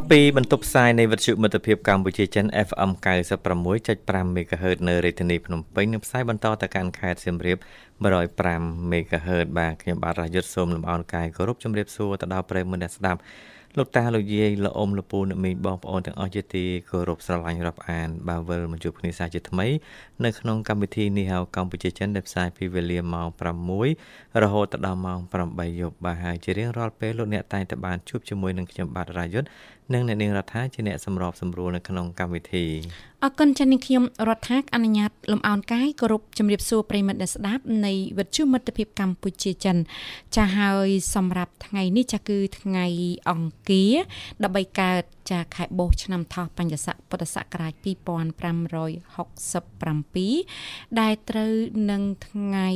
បពីបន្ទប់ផ្សាយនៃវិទ្យុមិត្តភាពកម្ពុជាចិន FM 96.5 MHz នៅរាជធានីភ្នំពេញនិងផ្សាយបន្តទៅកាន់ខេត្តសៀមរាប105 MHz បាទខ្ញុំបាទរាយុទ្ធសូមលំអរកាយគោរពជម្រាបសួរទៅដល់ប្រិយមិត្តអ្នកស្ដាប់លោកតាលោកយាយលោកអ៊ំលោកពូអ្នកមីងបងប្អូនទាំងអស់ជាទីគោរពស្រឡាញ់រាប់អានបាទវិលមកជួបគ្នាសាជាថ្មីនៅក្នុងកម្មវិធីនេះហៅកម្ពុជាចិនដែលផ្សាយពីវេលាម៉ោង6រហូតដល់ម៉ោង8យប់បាទហើយជារៀងរាល់ពេលលោកអ្នកតែងតែបានជួបជាមួយនឹងខ្ញុំបាទរាយុទ្ធ និងអ្នកនាងរដ្ឋាជាអ្នកសម្របសម្រួលនៅក្នុងកម្មវិធី អរគុណចា៎នាងខ្ញុំរដ្ឋាអនុញ្ញាតលំអោនកាយគោរពជំរាបសួរប្រិមិត្តអ្នកស្ដាប់នៃវិទ្យុមិត្តភាពកម្ពុជាចិន ចាហើយសម្រាប់ថ្ងៃនេះចាគឺថ្ងៃអង្គារ13កើតចាខែបោះឆ្នាំថោះបញ្ញស័កពុទ្ធសករាជ2567ដែលត្រូវនឹងថ្ងៃ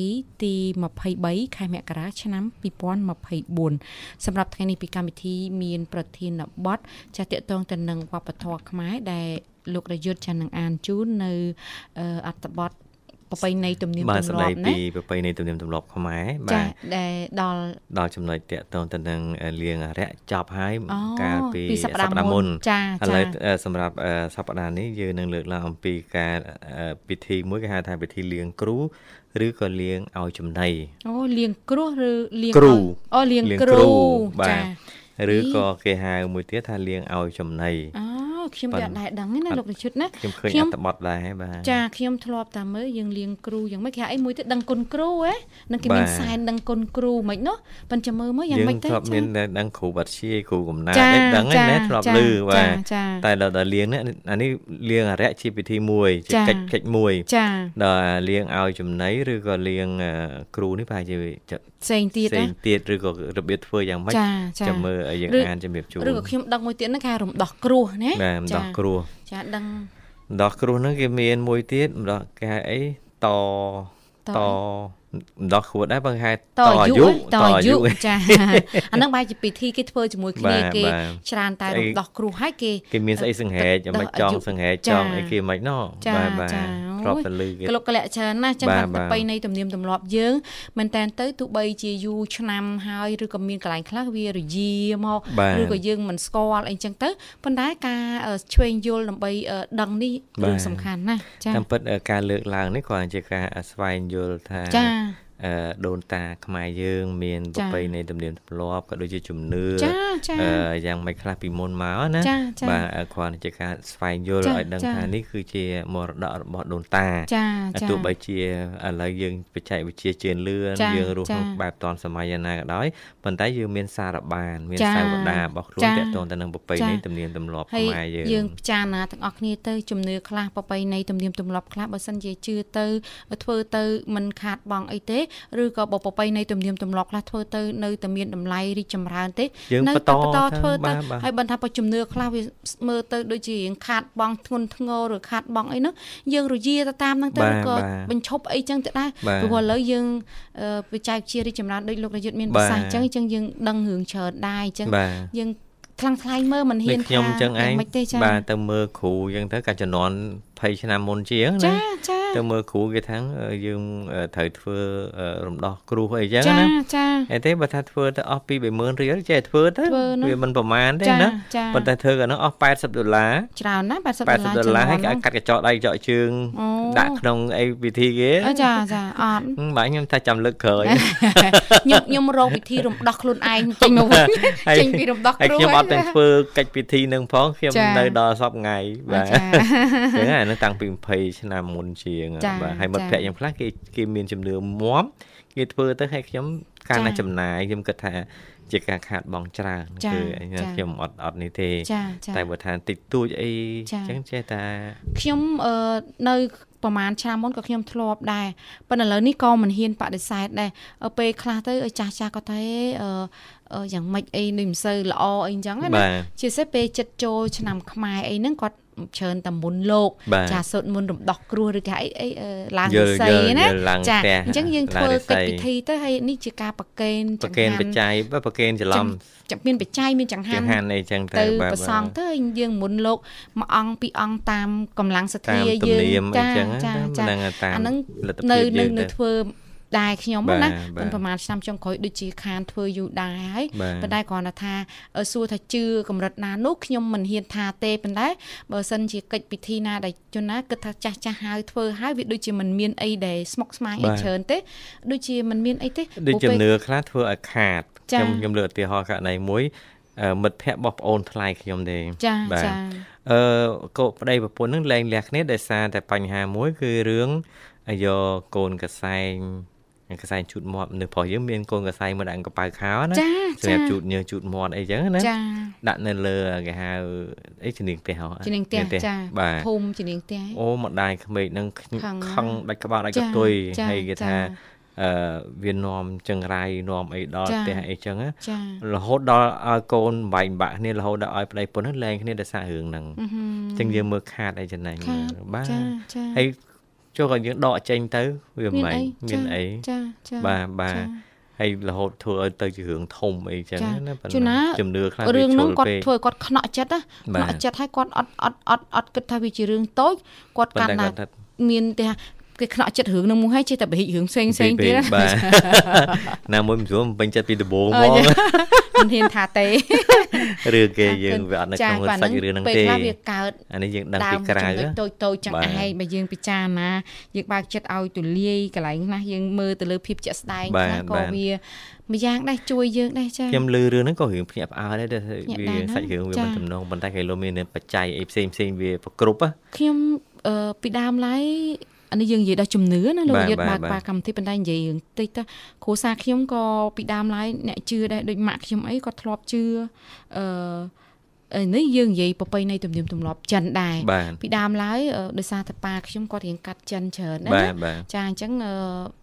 ទី23ខែមករាឆ្នាំ2024សម្រាប់ថ្ងៃនេះពីកម្មវិធីមាន ប្រធានបទចាតកតងទៅនឹងវប្បធម៌ខ្មែរដែលលោករយុទ្ធចានឹងអានជូននៅអត្ថបទប្រពៃណីទំនៀមទម្លាប់ណាបាទពីប្រពៃណីទំនៀមទម្លាប់ខ្មែរបាទដែលដល់ដល់ចំណុចតកតងទៅនឹងលៀងអរិយចប់ហើយកាលពីសប្តាហ៍មុនចាឥឡូវសម្រាប់សប្តាហ៍នេះយើងនឹងលើកឡើងអំពីការពិធីមួយគេហៅថាពិធីលៀងគ្រូឬក៏លៀងឲ្យចំណីអូលៀងគ្រោះឬលៀងអូលៀងគ្រូបាទឬក៏គេហៅមួយទៀតថាលៀងឲ្យចំណីអូ ខ្ញុំវាអត់ដែរដឹងទេណាលោកនិជុតណាខ្ញុំឃើញអត្ថបទដែរបាទចាខ្ញុំធ្លាប់តែមើលយើងលៀងគ្រូយ៉ាងម៉េចគេហៅអីមួយទៀតដឹងគុណគ្រូហ៎នឹងគេមានសែនដឹងគុណគ្រូមិននោះប៉ុន្តែមើលមើលយ៉ាងម៉េចទៅយើងធ្លាប់មានដឹងគ្រូបាត់ជាគ្រូកំណាត់ឯដឹងហ្នឹងណាធ្លាប់ឮបាទតែដល់លៀងនេះអានេះលៀងអរិយជាពិធីមួយជាកិច្ចកិច្ចមួយដល់លៀងឲ្យចំណីឬក៏លៀងគ្រូនេះប្រហែលជាផ្សេងទៀតផ្សេងទៀតឬក៏របៀបធ្វើយ៉ាងម៉េចចាំមើលយើងអានជំរាបជូនឬក៏ខ្ញុំដឹងមួយទៀតហ្នឹងគេរំដោះគ្រោះណាបាទរំដោះគ្រោះចាដឹងរំដោះគ្រោះហ្នឹងគេមានមួយទៀតរំដោះគេហៅអីតត ម្ដោះខួតដែរបើហៅតអាយុតអាយុចាអាហ្នឹងបែរជាពិធីគេធ្វើជាមួយគ្នាគេច្រើនតែរំដោះគ្រោះហើយគេគេមានស្អីសង្ហែកមិនចង់សង្ហែកចង់អីគេមិនណោះបាទបាទធ្លាប់តែលឺគេក្លុកក្លាក់ច្រើនណាស់ចឹងប្រពៃណីទំនៀមទម្លាប់យើងមែនតែនទៅទោះបីជាយូរឆ្នាំហើយឬក៏មានកន្លែងខ្លះវារយាមកឬក៏យើងមិនស្គាល់អីចឹងទៅប៉ុន្តែការឆ្វេងយល់ដើម្បីដឹងនេះរឿងសំខាន់ណាស់ចា៎តាមពិតការលើកឡើងនេះគ្រាន់តែជាការស្វែងយល់ថាចា៎ ដូនតាខ្មែរយើងមានប្រពៃណីទំនៀមទម្លាប់ក៏ដូចជាជំនឿយ៉ាងម៉េចខ្លះពីមុនមកណាបាទគ្រាន់តែជាការស្វែងយល់ឲ្យដឹងថានេះគឺជាមរតករបស់ដូនតាទោះបីជាឥឡូវយើងបច្ចេកវិទ្យាជឿនលឿនយើងរស់ក្នុងបែបតនសម័យណាក៏ដោយប៉ុន្តែយើងមានសារបាន មានសាវតារបស់ខ្លួនទាក់ទងទៅនឹងប្រពៃណីទំនៀមទម្លាប់ខ្មែរយើងយើងពិចារណាទាំងអស់គ្នាទៅជំនឿខ្លះប្រពៃណីទំនៀមទម្លាប់ខ្លះបើសិនជាជឿទៅធ្វើទៅមិនខាតបង់អីទេឬក៏បបប្របីនៃទំនៀមទម្លាប់ខ្លះធ្វើទៅនៅតែមានតម្លៃរីកចម្រើនទេនៅតែបន្តធ្វើទៅហើយបន្តថាបើជំនឿខ្លះវាមើលទៅដូចជារៀងខាតបងធ្ងន់ធ្ងរឬខាតបងអីហ្នឹងយើងរយាទៅតាមហ្នឹងទៅក៏បញ្ឈប់អីចឹងទៅដែរព្រោះឥឡូវយើងវិច័យជារីកចម្រើនដូចលោករាយុទ្ធមានប្រសាសន៍អញ្ចឹងអញ្ចឹងយើងដឹងរឿងច្រើនដែរអញ្ចឹងយើងខ្លាំងខ្លាយមើលមិនហ៊ានថាខ្ញុំអញ្ចឹងឯងបាទទៅមើលគ្រូអញ្ចឹងទៅកាលជំនាន់ 20ឆ្នាំមុនជាងណាចាចាទៅមើលគ្រូគេថាយើងត្រូវធ្វើរំដោះគ្រោះអីចឹងណាចាអីទេបើថាធ្វើទៅអស់ពី20000រៀលចេះធ្វើទៅវាមិនប្រមាណទេណាប៉ុន្តែធ្វើក៏នោះអស់80ដុល្លារច្រើនណា80ដុល្លារ80ដុល្លារហើយកាត់កញ្ចក់ដៃកញ្ចក់ជើងដាក់ក្នុងអីវិធីគេចាចាអត់បាទខ្ញុំថាចាំលើកក្រោយខ្ញុំខ្ញុំរកវិធីរំដោះខ្លួនឯងចេញមកវិញចេញពីរំដោះគ្រោះខ្ញុំអត់ទាំងធ្វើកិច្ចពិធីនឹងផងខ្ញុំនៅដល់សប្ងៃបាទចឹងហើយនឹងតាំងពី20ឆ្នាំមុនជាងបាទហើយមិត្តភ័ក្ដិខ្ញុំខ្លះគេគេមានជំនឿមាំគេធ្វើទៅឲ្យខ្ញុំការណាចំណាយខ្ញុំគិតថាជាការខាតបង់ច្រើនគឺខ្ញុំអត់អត់នេះទេ តែបើថាតិចតួចអីចឹងចេះតែខ្ញុំនៅប្រហែលឆ្នាំមុនក៏ខ្ញុំធ្លាប់ដែរប៉ុន្តែឥឡូវនេះក៏មិនហ៊ានបដិសេធដែរពេលខ្លះទៅចាស់ចាស់គាត់ថា យ៉ាងម៉េចអីដូចមិនសូវល្អអីអញ្ចឹងណាបាទជាពិសេសពេលចិត្តចូលឆ្នាំខ្មែរអីហ្នឹងគាត់ច្រើនតែមុនលោកបាទចាសូត្រមុនរំដោះគ្រោះឬក៏អីអីអឺឡើងយវិល់ស័យយល់ណាយល់ឡើងចាផ្ទះអញ្ចឹងយើងឡើងធ្វើរិស័កិច្ចយពិធីទៅហើយនេះជាការប្រគេនប្រកេនបច្ច័យបើប្រកេនច្រឡំចាំមានបច្ច័យមានចង្ហាចន់ង្ហាន់អីចឹងទៅទៅបាទប្រសងទៅយើងមុនលោកមួយអង្គពីរអង្គតាមកម្លាំងសទ្តាធាមទំយើងនៀមអីចាចឹងចាណាចាហ្នឹងតាមអាហ្នឹងលទ្ធនៅភាពយើនៅងនៅទៅធ្វើ ដែរខ្ញុំបាទណាបាទមិនប្រហែលឆ្នាំចុងក្រោយដូចជាខានធ្វើយូរដែរហើយបាទប៉ុន្តែគ្រាន់តែថាអឺសួរថាជឿកម្រិតណានោះខ្ញុំមិនហ៊ានថាទេប៉ុន្តែបើសិនជាកិច្ចពិធីណាដែលជនណាគិតថាចាស់ចាស់ហើយធ្វើហើយវាដូចជាមិនមានអីដែលស្មុគស្មាញអីច្រើនទេដូចជាមិនមានអីទេដូចព្រោះជំពេលនឿខ្លះធ្វើឲ្យខាតចាខ្ញុំខ្ញុំលើកឧទាហរណ៍ករណីមួយអឺមិត្តភ័ក្តិរបស់ប្អូនថ្លៃខ្ញុំទេចាបាទចាអឺកូនប្តីប្រពន្ធនឹងលែងលះគ្នាដោយសារតែបញ្ហាមួយគឺរឿងយកកូនកសែង កសែងជូតមាត់នៅប្រុសយើងមានកូនកសែងមួយដាក់កប៉ៅខោណាចាសម្រាប់ចាជូតញើសជូតមាត់អីចឹងណាចាដាក់នៅលើគេហៅអីជំនាញផ្ទះហ៎ជានាងផ្ទះចាបាទភូមិជានាងផ្ទះអូម្ដាយក្មេកនឹងខឹងខឹងខឹងដាច់ក្បាលដាច់ចាកតុយចាហើយគេចាថាអឺវានាំចង្រៃនាំអីដល់ចាផ្ទះអីចឹងណាចារហូតដល់ឲ្យកូនបែកបាក់គ្នារហូតដល់ឲ្យប្តីប្រពន្ធនឹងលែងគ្នាដោយសាររឿងហ្នឹងអឺហឹមអញ្ចឹងយើងមើលខាតអីចំណេញខាតបាទចាចាហើយ ចូលក៏យើងដកចេញទៅវាមិនមានអីចាចាបាទបាទចាហើយរហូតធ្វើឲ្យទៅជារឿងធំអីចឹងចាណាប៉ុន្ជួនណាតែជំនឿខ្លះរឿងហ្នឹងគាត់ពេកធ្វើឲ្យគាត់ខ្នក់ចិត្តណាបាទខ្នក់ចិត្តហើយគាត់អត់អត់អត់អត់គិតថាវាជារឿងតូចគាត់ប៉ុកាន់ន្តែតែគាត់ថាមានទេថា គេខ្នក់ចិត្តរឿងហ្នឹងមួយហើយចេះតែបរិះរឿងផ្សេងផ្សេងទៀតណាបាទណាមួយមិនស្រួលមិនពេញចិត្តពីដំបូងអឺហ្មងមិនហ៊ានថាទេរឿងគេយើងវាអត់នៅក្នុងបាទសាច់រឿងហ្នឹងពេលទេខ្លះវាកើតអានេះយើងដឹងដើពីមក្រៅចំណុចតូចតូចៗចឹងបាទឯងបើយើងពិចារណាយើងបើកចិត្តឲ្យទូលាយកន្លែងណាយើងមើលទៅលើភាពជាក់ស្ដែងបាទខ្លះក៏បាទវាម្យ៉ាងដែរជួយយើងដែរចាខ្ញុំឮរឿងហ្នឹងក៏រឿងភ្ញាក់ផ្អើលដែរដែលភ្ញាក់វាដែរណាសាច់រឿងវាចាមិនទំនងប៉ុន្តែគេលោមានបច្ច័យអីផ្សេងផ្សេងវាប្រគ្រប់ណាខ្ញុំអឺពីដើមឡើយ អានេះយើងនិយាយដល់ជំនឿណាលោកបាទយុទ្ធបាបើទកបាទបើកកម្មវិធីប៉ុន្តែនិយាយរឿងតិចទៅគ្រួសារខ្ញុំក៏ពីដើមឡើយអ្នកជឿដែរដូចម៉ាក់ខ្ញុំអីគាត់ធ្លាប់ជឿអឺអឺនេះយើងនិយាយប្រពៃណីទំនៀមទម្លាប់ចិនដែរបាទពីដើមឡើយអឺដោយសារតែប៉ាខ្ញុំគាត់រៀងកាត់ចិនច្រើនណាបាទបាទចាអញ្ចឹងអឺ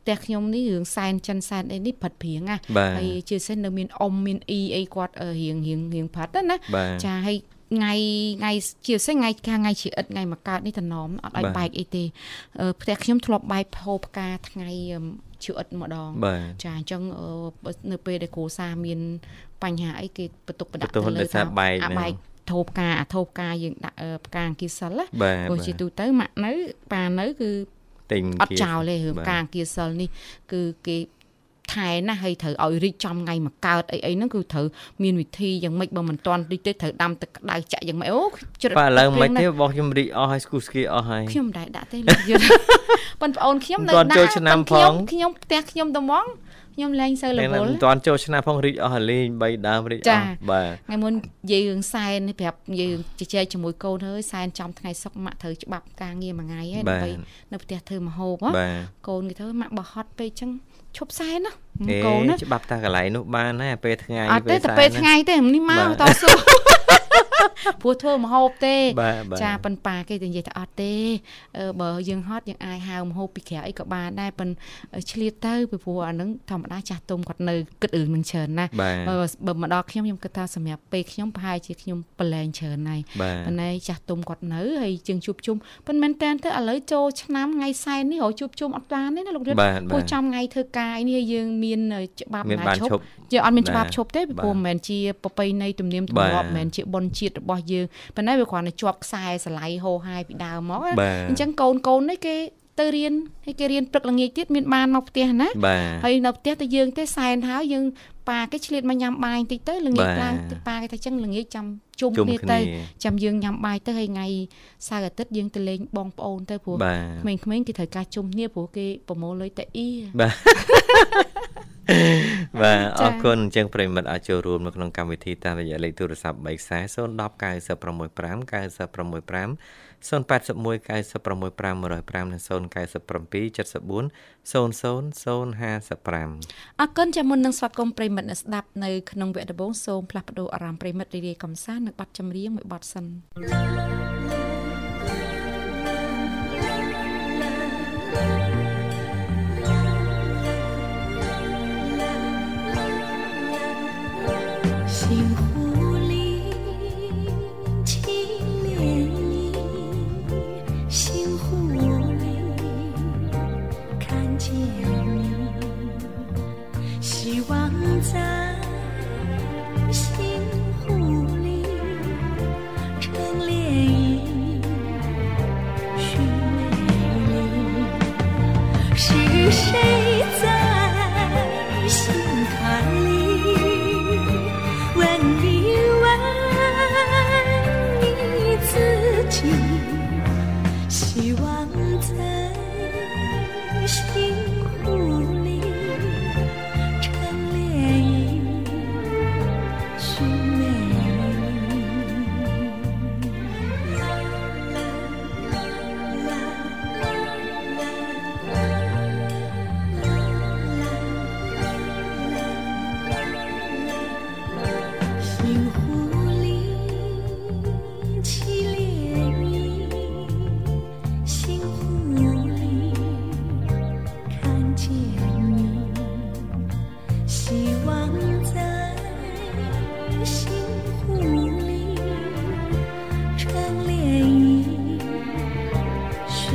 ផ្ទះខ្ញុំនេះរឿងសែនចិនសែនអីនេះផិតព្រៀងណាបាទហើយជាពិសេសនៅមានអ៊ំមានអ៊ីអីគាត់អឺរៀងរៀងរៀងផិតណាណាបាទចាហើយ ថ្ងៃថ្ងៃជាពិសេសថ្ងៃថ្ងៃជាឥតថ្ងៃមកកើតនេះតំណមអត់ឲ្យបាទបែកអីទេអឺផ្ទះខ្ញុំធ្លាប់បែកផោផ្កាថ្ងៃអឺជាឥតម្ដងបាទចាអញ្ចឹងអឺបើនៅពេលដែលគ្រួសារមានបញ្ហាអីគេបន្ទុកបដាក់បន្ទុកដោយសារបែកអាហ្នឹងបែកធូបផ្កាអាធូបផ្កាយើងដាក់អឺផ្កាអង្គាសិលណាបាទព្រោះបាទជាទូទៅម៉ាក់នៅប៉ានៅគឺទិញអត់ជាចោលទេរឿងបាទការអង្គាសិលនេះគឺគេ ថែណាស់ហើយត្រូវឲ្យរីកចំថ្ងៃមកកើតអីអីហ្នឹងគឺត្រូវមានវិធីយ៉ាងម៉េចបើមិនទាន់រីកទេត្រូវដាំទឹកក្តៅចាក់យ៉ាងម៉េចអូជ្រឹកបាទឥឡូវមិនព្រៀទេងណាស់របស់ខ្ញុំរីកអស់ហើយស្គូស្គីអស់ហើយខ្ញុំមិនដែរដាក់ទេលោកយុទ្ធប៉ុន្តែបងអូនខ្ញុំនៅមិនទាន់ចូលឆ្នាំប៉ុន្តែខ្ញុំផងខ្ញុំផ្ទះខ្ញុំតំងខ្ញុំលែងសូវរតែវមិនល់ទាន់ចូលឆ្នាំផងរីកអស់ហើយលេង3ដើមរីកអចាស់បាទថ្ងៃមុននិយាយរឿងសែននេះប្រាប់និយាយរឿងជជែកជាមួយកូនហើយសែនចំថ្ងៃសុកម៉ាក់ត្រូវច្បាប់ការងារមួយថ្ងៃហើយបាទដើម្បីនៅផ្ទះធ្វើម្ហូបហ៎បាទកូនគេទៅម៉ាក់បើហត់ពេកចឹង ឈប់សែនណាអេកូនណាច្បាប់តាកន្លែងនោះបានណាពេលថ្ងៃអត់ទេតែសែនពេលណាថ្ងៃទេនេះមកបាទតស៊ូ ព្រោះធ្វើម្ហូបទេបាទបាទចាប៉ុនប៉ាគេទៅនិយាយថាអត់ទេអឺបើយើងហត់យើងអាចហៅម្ហូបពីក្រៅអីក៏បានដែរប៉ុនឆ្លៀតទៅពីព្រោះអានឹងធម្មតាចាស់ទុំគាត់នៅគិតរឿងនឹងច្រើនណាស់បាទបើបើមកដល់ខ្ញុំខ្ញុំគិតថាសម្រាប់ពេលខ្ញុំប្រហែលជាខ្ញុំប្រឡែងច្រើនហើយបាទប៉ុន្តែចាស់ទុំគាត់នៅហើយជាងជួបជុំប៉ុន្តែមែនតើទៅឥឡូវចូលឆ្នាំថ្ងៃសែននេះរកជួបជុំអត់បានទេណាលោករដ្ឋបាទព្រោះបាទចំថ្ងៃធ្វើការនេះហើយយើងមានច្បាប់មានណាបានឈប់ឈប់យើងអត់មានច្បាប់បាទឈប់ទេពីបាទព្រោះមិនមែនជាប្រពៃណីទំនៀមទម្លាប់បាទមិនមែនជាបុណ្យជាតិរបស់យើងប៉ុន្តែវាគ្រាន់តែជាប់ខ្សែស្រឡៃហោហាយពីដើមមកណាបាទអញ្ចឹងកូនកូននេះគេទៅរៀនហើយគេរៀនព្រឹកល្ងាចទៀតមានបានមកផ្ទះណាបាទហើយនៅផ្ទះទៅយើង ទេសែនហើយយើង ប៉ាគេឆ្លៀតមកញ៉ាំបាយបន្តិចទៅល្ងាចបាទឡើងទៅប៉ាគេថាចឹងល្ងាចចាំជុំជុំគ្នាគ្នាទៅចាំយើងញ៉ាំបាយទៅហើយថ្ងៃសៅរ៍អាទិត្យយើងទៅលេងបងប្អូនទៅព្រោះបាទក្មេងៗគេត្រូវការជុំគ្នាព្រោះគេប្រមូលលុយតែអ៊ីបាទបាទអចារគុណអញ្ចឹងប្រិមិត្តអាចចូលរួមនៅក្នុងកម្មវិធីតាមរយៈលេខទូរស័ព្ទ3ខ្សែ010 965 965 081 965 105និង097 74 00 055អរគុណចាំមុននឹងស្វាគមន៍ប្រិមិត្តអ្នកស្ដាប់នៅក្នុងវគ្គដំបូងសូមផ្លាស់ប្ដូរអារម្មណ៍ប្រិមិត្តរីករាយកំសាន្តនឹងបទចម្រៀងមួយបទសិន la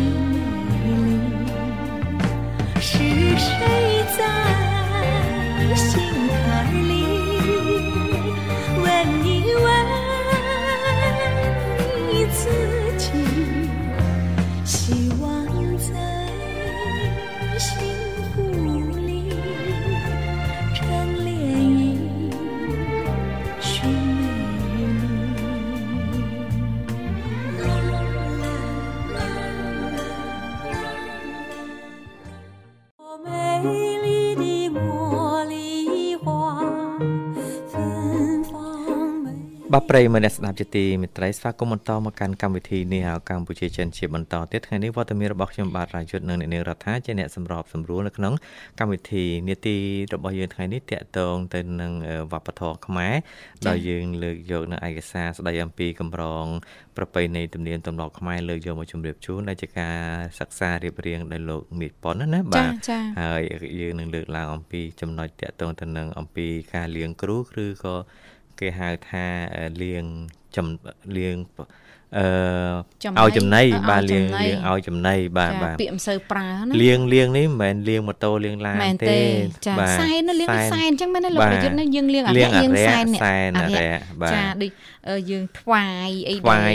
里，是谁在心里？ បាទប្រិយមិត្តអ្នកស្ដាប់ជាទីមេត្រីស្វាគមន៍បន្តមកកាន់កម្មវិធីនេះហៅកម្ពុជាចិនជាបន្តទៀតថ្ងៃនេះវត្តមានរបស់ខ្ញុំបាទរាយុទ្ធនិងអ្នកនាងរដ្ឋាជាអ្នកសម្របសម្រួលនៅក្នុងកម្មវិធីនេតិរបស់យើងថ្ងៃនេះតាក់ទងទៅនឹងវប្បធម៌ខ្មែរដោយយើងលើកយកនៅឯកសារស្ដីអំពីកម្រងប្រពៃណីទំនៀមទម្លាប់ខ្មែរលើកយកមកជម្រាបជូនដែលជាការសិក្សារៀបរៀងដោយលោកមីប៉ុនណាបាទហើយយើងនឹងលើកឡើងអំពីចំណុចតាក់ទងទៅនឹងអំពីការលៀងគ្រូឬក៏ គេហៅថាលៀងចំលៀងអឺឲ្យចំណៃបាទលៀងលៀងឲ្យចំណៃបាទបាទពាក្យមិនសូវប្រើណាលៀងលៀងនេះមិនមែនលៀងម៉ូតូលៀងឡានទេចាសែនលៀងសែនអញ្ចឹងមែនទេលោកប្រយុទ្ធនេះយើងលៀងអរិយយើងសែនសែនអរិយបាទចាដូចយើងថ្វាយអីថ្វាយ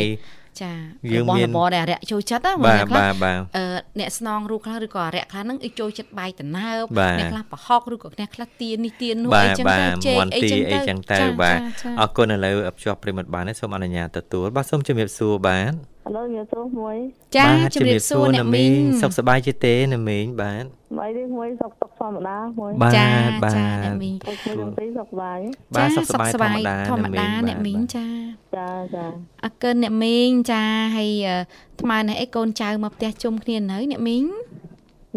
ចាយើងមានរបស់ដែលអរិយចូលចិត្តណាបាទបាទបាទអឺអ្នកស្នងរូបខ្លះឬក៏អរិយខ្លះហ្នឹងចូលចិត្តបាយតណើបអ្នកខ្លះប្រហុកឬក៏អ្នកខ្លះទៀននេះទៀននោះអីចឹងទៅជែកអីចឹងទៅអីចឹងទៅបាទអរគុណឥឡូវភ្ជាប់ប្រិមត្តបានសូមអនុញ្ញាតទទួលបាទសូមជំរាបសួរបាទ ឥឡូវជំរាបសួរមួយចាជំរាបសួរអ្នកមីងសុខសប្បាយជាទេអ្នកមីងបាទបាយនេះមួយសុខសុខធម្មតាមួយចាចាអ្នកមីងមួយទាំងពីរសុខសប្បាយបាទសុខសប្បាយធម្មតាធម្មតាអ្នកមីងចាចាចាអរគុណអ្នកមីងចាហើយថ្មនេះអីកូនចៅមកផ្ទះជុំគ្នានៅអ្នកមីង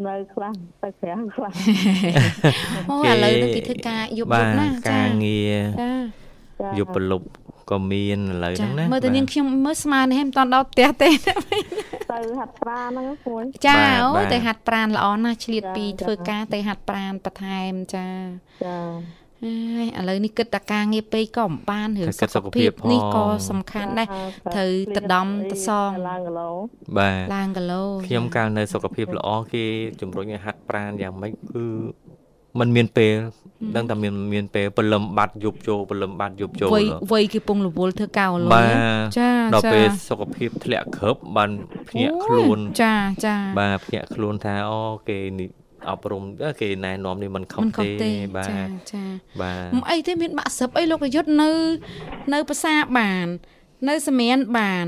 នៅខ្លះទៅក្រៅខ្លះអូឥឡូវនេះគេធ្វើការយប់យប់ណាចាការងារចាយប់ប្រលប់ ក៏មានឥឡូវហ្នឹងណាមើលទៅនាងខ្ញុំមើលស្មាននេះមិនតាន់ដល់ផ្ទះទេទៅហាត់ប្រាណហ្នឹងគួយចាអូទៅហាត់ប្រាណល្អណាស់ឆ្លៀតពីធ្វើការទៅហាត់ប្រាណបន្ថែមចាចាហើយឥឡូវនេះគិតតែការងារពេកក៏មិនបានរឿងសុខភាពនេះក៏សំខាន់ដែរត្រូវទៅដំទៅសងឡើងគីឡូបាទឡើងគីឡូខ្ញុំកាលនៅសុខភាពល្អគេជំរុញឲ្យហាត់ប្រាណយ៉ាងម៉េចគឺ มันមានពេលដឹងតែមានមានពេលព្រលឹមបាត់យប់ចូលព្រលឹមបាត់យប់ចូលវ័យវ័យគេពងរវល់ធ្វើកៅលុយចាដល់ពេលសុខភាពធ្លាក់ក្រឹបបានភ្ញាក់ខ្លួនចាចាបាទភ្ញាក់ខ្លួនថាអូគេនេះអប់រំគេណែនាំនេះមិនខុសទេបាទចាចាបាទមិនអីទេមានបាក់សឹបអីលោកប្រយុទ្ធនៅ នៅភាសាបាន នៅសមៀនបាន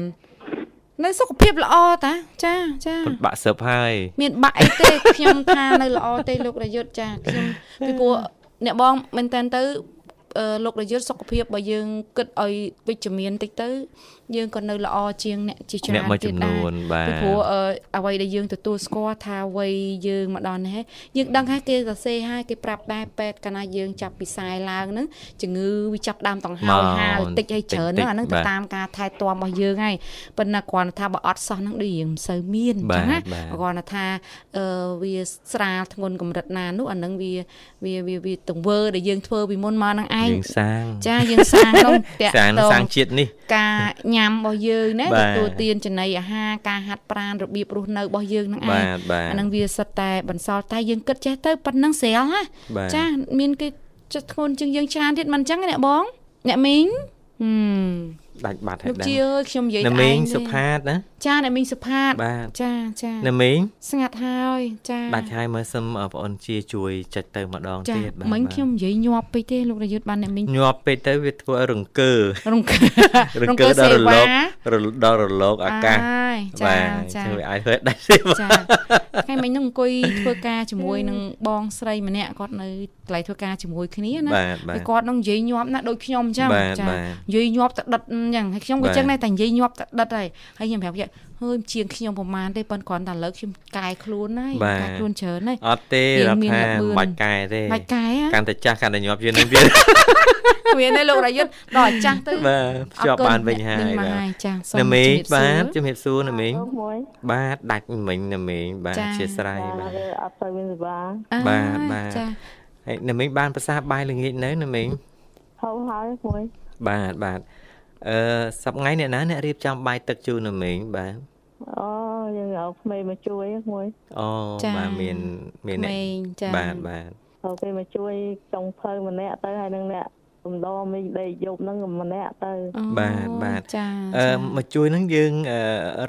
នៅសុខភាពល្អតាចាចាបាក់សឹបហើយមានបាក់អីទេខ្ញុំថានៅល្អទេលោករយុទ្ធចាខ្ញុំពីព្រោះអ្នកបងមែនតើទៅ លោករយុទ្ធសុខភាពបើយើងគិតឲ្យវិជ្ជមានតិចទៅ យើងក៏នៅល្អជាងអ្នកជាច្រើនទៀតដែរពីព្រោះអ្វីដែលយើងទទួលស្គាល់ថាអ្វីយើងមកដល់នេះយើងដឹងហើយគេសរសេរហើយគេប្រាប់ដែរពេទ្យកាលណាយើងចាប់ពីខ្សែឡើងហ្នឹងជំងឺវាចាប់ដើមដង្ហើយហាលតិចហើយច្រើនហ្នឹងអាហ្នឹងទៅតាមការថែទាំរបស់យើងហើយប៉ុន្តែគ្រាន់តែថាបើអត់សោះហ្នឹងដូចរៀងមិនសូវមានអញ្ចឹងណាគ្រាន់តែថាអឺវាស្រាលធ្ងន់កម្រិតណានោះអាហ្នឹងវាវាវាវាទង្វើដែលយើងធ្វើពីមុនមកហ្នឹងឯងយើងសាងចាយើងសាងក្នុងតាក់ទងសាងជាតិនេះការញ៉ាំរបស់យើងណាទទួលទានចំណីអាហារការហាត់ប្រាណរបៀបរស់នៅរបស់យើងហ្នឹងឯងអាហ្នឹងវាសុទ្ធតែបន្សល់តែយើងគិតចេះទៅប៉ុណ្្នឹងស្រាលណាចាមានគេចិត្តធ្ងន់ជាងយើងច្រើនទៀតមិនអញ្ចឹងអ្នកបងអ្នកមីងហឹមដាច់បាត់ហើយដែរលោកជាអើយខ្ញុំនិយាយឯងណាមីងសុផាតណា ចាអ្នកមីងសុផាតចាចាណាមីងស្ងាត់ហើយចាដាច់ហើយមើលសឹមបងអូនជាជួយចាច់ទៅម្ដងទៀតបាទមិញខ្ញុំនិយាយញាប់ពេកទេលោករយុទ្ធបានអ្នកមីងញាប់ពេកទៅវាធ្វើឲ្យរង្គើរង្គើរង្គើដល់រលកដល់រលកអាកាសបាទចាជួយឲ្យធ្វើដាច់ទេចាថ្ងៃមិញនឹងអង្គុយធ្វើការជាមួយនឹងបងស្រីម្នាក់គាត់នៅកន្លែងធ្វើការជាមួយគ្នាណាហើយគាត់នឹងនិយាយញាប់ណាដូចខ្ញុំអញ្ចឹងចានិយាយញាប់ទៅដិតអញ្ចឹងហើយខ្ញុំក៏អញ្ចឹងដែរតែនិយាយញាប់ទៅដិតហើយហើយខ្ញុំប្រាប់គេហើយជាងខ្ញុំប្រហែលទេប៉ុន្តែគ្រាន់តែលើកខ្ញុំកែខ្លួនហើយកែខ្លួនច្រើនហើយអត់ទេរដ្ឋាបាច់កែទេបាច់កែកាន់តែចាស់កាន់តែញាប់ជាងនឹងទៀតមានទេលោករយុទ្ធដល់ចាស់ទៅបាទភ្ជាប់បានវិញហើយបាទចាសូមជំរាបសួរបាទជំរាបសួរណាមីងបាទដាច់មិញណាមីងបាទអធិស្ឋានបាទអត់ទៅមានសេវាបាទបាទចាហើយណាមីងបានប្រសាបាយល្ងាចនៅណាមីងហៅហើយមួយបាទបាទ អឺសប្ងៃអ្នកណាអ្នករៀបចំបាយទឹកជូនណាមេងបាទអូយើងឲ្យក្មេងមកជួយមួយអូបាទមានមានអ្នកបាទបាទអូគេមកជួយចុងភៅម្នាក់ទៅហើយនឹងអ្នកកំដរមីដេកយប់ហ្នឹងម្នាក់ទៅបាទបាទចាអឺមកជួយហ្នឹងយើង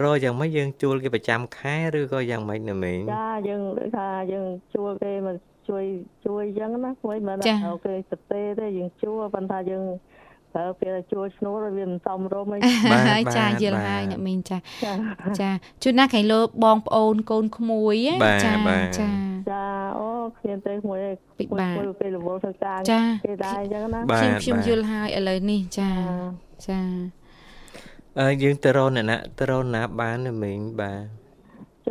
រកយ៉ាងម៉េចយើងជួលគេប្រចាំខែឬក៏យ៉ាងម៉េចណាមេងចាយើងដូចថាយើងជួលគេមកជួយជួយអញ្ចឹងណាព្រោះមិនដល់គេទៅទេយើងជួលប៉ុន្តែយើង ប្រើពេលជួលឈ្នួលវាមិនសមរម្យឯងចាយល់ហើយអ្នកមីងចាចាជួនណាក្រៃលោបងប្អូនកូនក្មួយចាចាចាអូគ្មានទេមួយពិបាកពេលរវល់ធ្វើការគេដែរអញ្ចឹងណាខ្ញុំខ្ញុំយល់ហើយឥឡូវនេះចាចាអឺយើងទៅរកអ្នកណាទៅរកណាបានមិញបាទ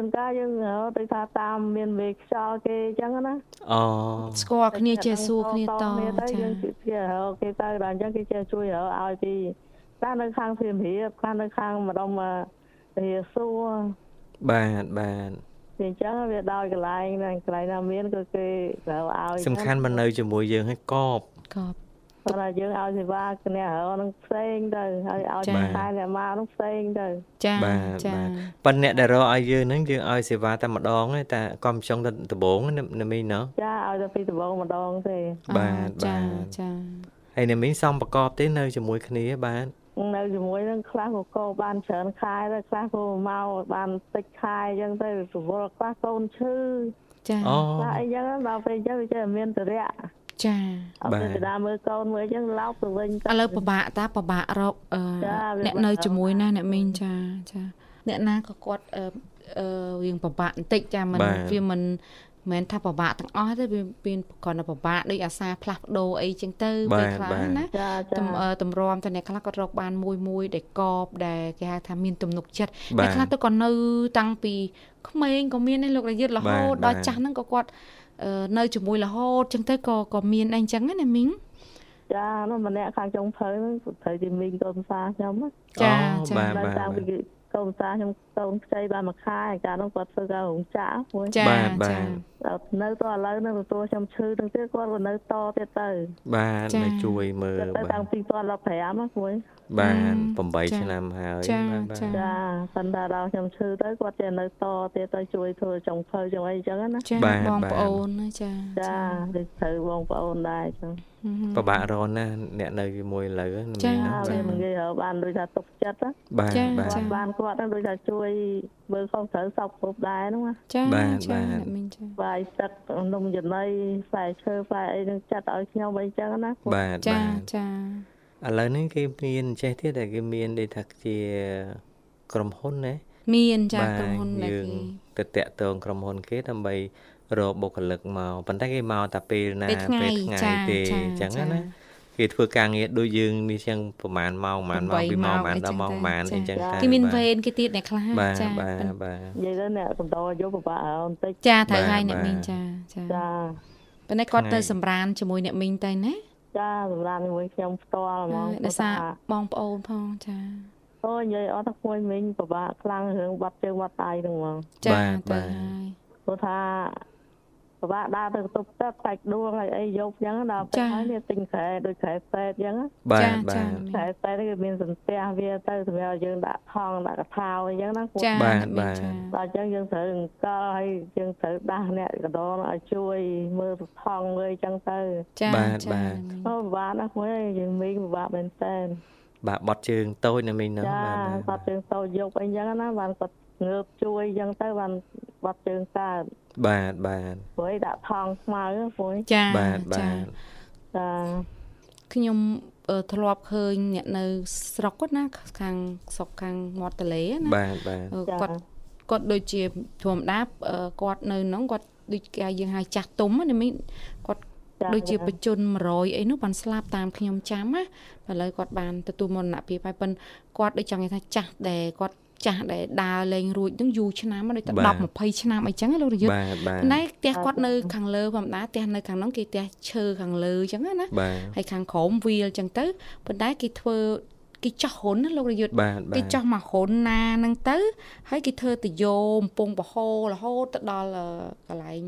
ជួនកាលយើងទៅថាតាមមានវេខ្យល់គេអញ្ចឹងណាអូស្គាល់គ្នាចេះសួរគ្នាតចាយើងជិះគេទៅដល់អញ្ចឹងគេចេះជួយឲ្យពីខ្លះនៅខាងព្រាមរៀបខ្លះនៅខាងម្ដុំរាសួរបាទបាទអញ្ចឹងវាដោយកន្លែងណាកន្លែងណាមានក៏គេត្រូវឲ្យសំខាន់មកនៅជាមួយយើងឲ្យកបកប ព្រោះយើងឲ្យសេវាគណៈរនឹងផ្សេងទៅហើយឲ្យខែអ្នកមកនឹងផ្សេងទៅចាចាប៉ុន្តែអ្នកដែលរកឲ្យយើងហ្នឹងយើងឲ្យសេវាតែម្ដងទេតែកំចុងទៅដំបងណាមីណូចាឲ្យតែពីដំបងម្ដងទេបាទបាទចាហើយណាមីសំប្រកបទេនៅជាមួយគ្នាបាទនៅជាមួយនឹងខ្លះក៏កោបានច្រើនខែទៅខ្លះក៏មកបានតិចខែអញ្ចឹងទៅរវល់ខ្លះកូនឈឺចាអូខ្លះអីចឹងដល់ពេលអញ្ចឹងវាចេះមានតរៈ ចាបាទទៅដើមមើលកូនមើលអញ្ចឹងឡោកទៅវិញឥឡូវពិបាកតាពិបាករកអ្នកនៅជាមួយណាអ្នកមីងចាចាអ្នកណាក៏គាត់អឺរៀងពិបាកបន្តិចចាមិនវាមិនមិនថាពិបាកទាំងអស់ទេវាមានគ្រាន់តែពិបាកដូចអាសាផ្លាស់ប្ដូរអីចឹងទៅពេលខ្លះណាតម្រាំតែអ្នកខ្លះក៏រកបានមួយមួយដែលកបដែលគេហៅថាមានទំនុកចិត្តអ្នកខ្លះទៅក៏នៅតាំងពីក្មេងក៏មានដែរលោករយុទ្ធរហូតដល់ចាស់ហ្នឹងក៏គាត់ នៅជាមួយរហូតចឹងទៅក៏ក៏មានអីចឹងណាមីងចានោះម្នាក់ខាងចុងភៅហ្នឹងត្រូវជាមីងកូនសាខ្ញុំចាចាបាទតាំងពីកូនសាខ្ញុំកូនខ្ចីបានមួយខែកាលនោះគាត់ធ្វើការរោងចក្រមួយចាបា ទបាទនៅតឥឡូវនឹងទទួលខ្ញុំឈឺនឹងទៀតគាត់ក៏នៅតទៀតទៅ បាទនៅជួយមើលទៅតាំងពី2015ណាមួយបាទ8ឆ្នាំហើយបាទចាប៉ុន្តែដល់ខ្ញុំឈឺទៅគាត់ចេះនៅតទៀតទៅជួយធ្វើចុងភៅចុងអីចឹងណាចាបងប្អូនចាចាដូចត្រូវបងប្អូនដែរចឹងពិបាករនណាអ្នកនៅជាមួយលើចាចាមិននិយាយបានដូចថាទុកចិត្តបាទបាទបានគាត់ដូចថាជួយមើលខុសត្រូវសពគ្រប់ដែរហ្នឹងណាចាបាទបាទមីងចាបាយទឹកនំចំណីផ្លែឈើផ្លែអីនឹងចាត់ឲ្យខ្ញុំអីចឹងណាបាទចាចាឥឡូវនេះគេមានចេះទៀតតែគេមានដូចថាជាក្រុមហ៊ុនណាមានចាក្រុមហ៊ុនយើងទៅតាក់ទងក្រុមហ៊ុនគេដើម្បីរកបុគ្គលិកមកប៉ុន្តែគេមកតែពេលណាពេលថ្ងៃទេអញ្ចឹងណា គេធ្វើការងារដូចយើងនេះចឹងប្រហែលម៉ោងប្រហែលម៉ោងពីម៉ោងប្រហែលដល់ម៉ោងប្រហែលអីចឹងតែគេមានវេនគេទៀតអ្នកខ្លះចាបាទបាទនិយាយទៅអ្នកបន្តយកពិបាកបន្តិចចាត្រូវហើយអ្នកមីងចាចាចាប៉ុន្តែគាត់ទៅសម្រានជាមួយអ្នកមីងទៅណាចាសម្រាប់ជាមួយខ្ញុំផ្ទាល់ហ្មងដោយសារបងប្អូនផងចាអូនិយាយអត់ថាគួយមិញពិបាកខ្លាំងរឿងបាត់ជើងបាត់ដៃហ្នឹងហ្មងចាទៅហើយព្រោះថា ពិបាកដើរទៅបន្ទប់ទឹកសាច់ដួងហើយអីយកអញ្ចឹងដល់ពេលហើយនេះទិញក្រែដូចក្រែពេទ្យអញ្ចឹងបាទបាទក្រែពេទ្យគឺមានសន្ទះវាទៅសម្រាប់យើងដាក់ថងដាក់កថាអញ្ចឹងណាចាបាទបាទដល់អញ្ចឹងយើងត្រូវអង្គលហើយយើងត្រូវដាស់អ្នកកដោឲ្យជួយមើលថងមើលអញ្ចឹងទៅចាបាទបាទអូពិបាកណាស់មួយយើងមីងពិបាកមែនតើបាទបត់ជើងតូចណាមីងហ្នឹងបាទបត់ជើងតូចយកអីចឹងណាបានគាត់ ងើបជួយអញ្ចឹងទៅបានបត់ជើងកើតបាទបាទព្រោះដាក់ថងស្មៅព្រោះចាបាទបាទចាខ្ញុំធ្លាប់ឃើញអ្នកនៅស្រុកគាត់ណាខាងស្រុកខាងមាត់ទន្លេណាបាទបាទគាត់គាត់ដូចជាធម្មតាគាត់នៅហ្នឹងគាត់ដូចគេយើងហៅចាស់ទុំណាមីគាត់ដូចជាបជន100អីនោះបានស្លាប់តាមខ្ញុំចាំណាឥឡូវគាត់បានទទួលមរណភាពហើយប៉ុន្តែគាត់ដូចចង់និយាយថាចាស់ដែលគាត់ ចាស់ដែលដើរលេងរួចនឹងយូរឆ្នាំដូចតែ10 20ឆ្នាំអីចឹងលោករយុទ្ធណែផ្ទះគាត់នៅខាងលើធម្មតាផ្ទះនៅខាងនោះគេផ្ទះឈើខាងលើចឹងណាហើយខាងក្រោមវាលចឹងទៅប៉ុន្តែគេធ្វើគេចោះហ៊ុនណាលោករយុទ្ធគេចោះមកហ៊ុនណានឹងទៅ ហើយគេធ្វើទៅយោកំពង់បហោរហូតទៅដល់កន្លែង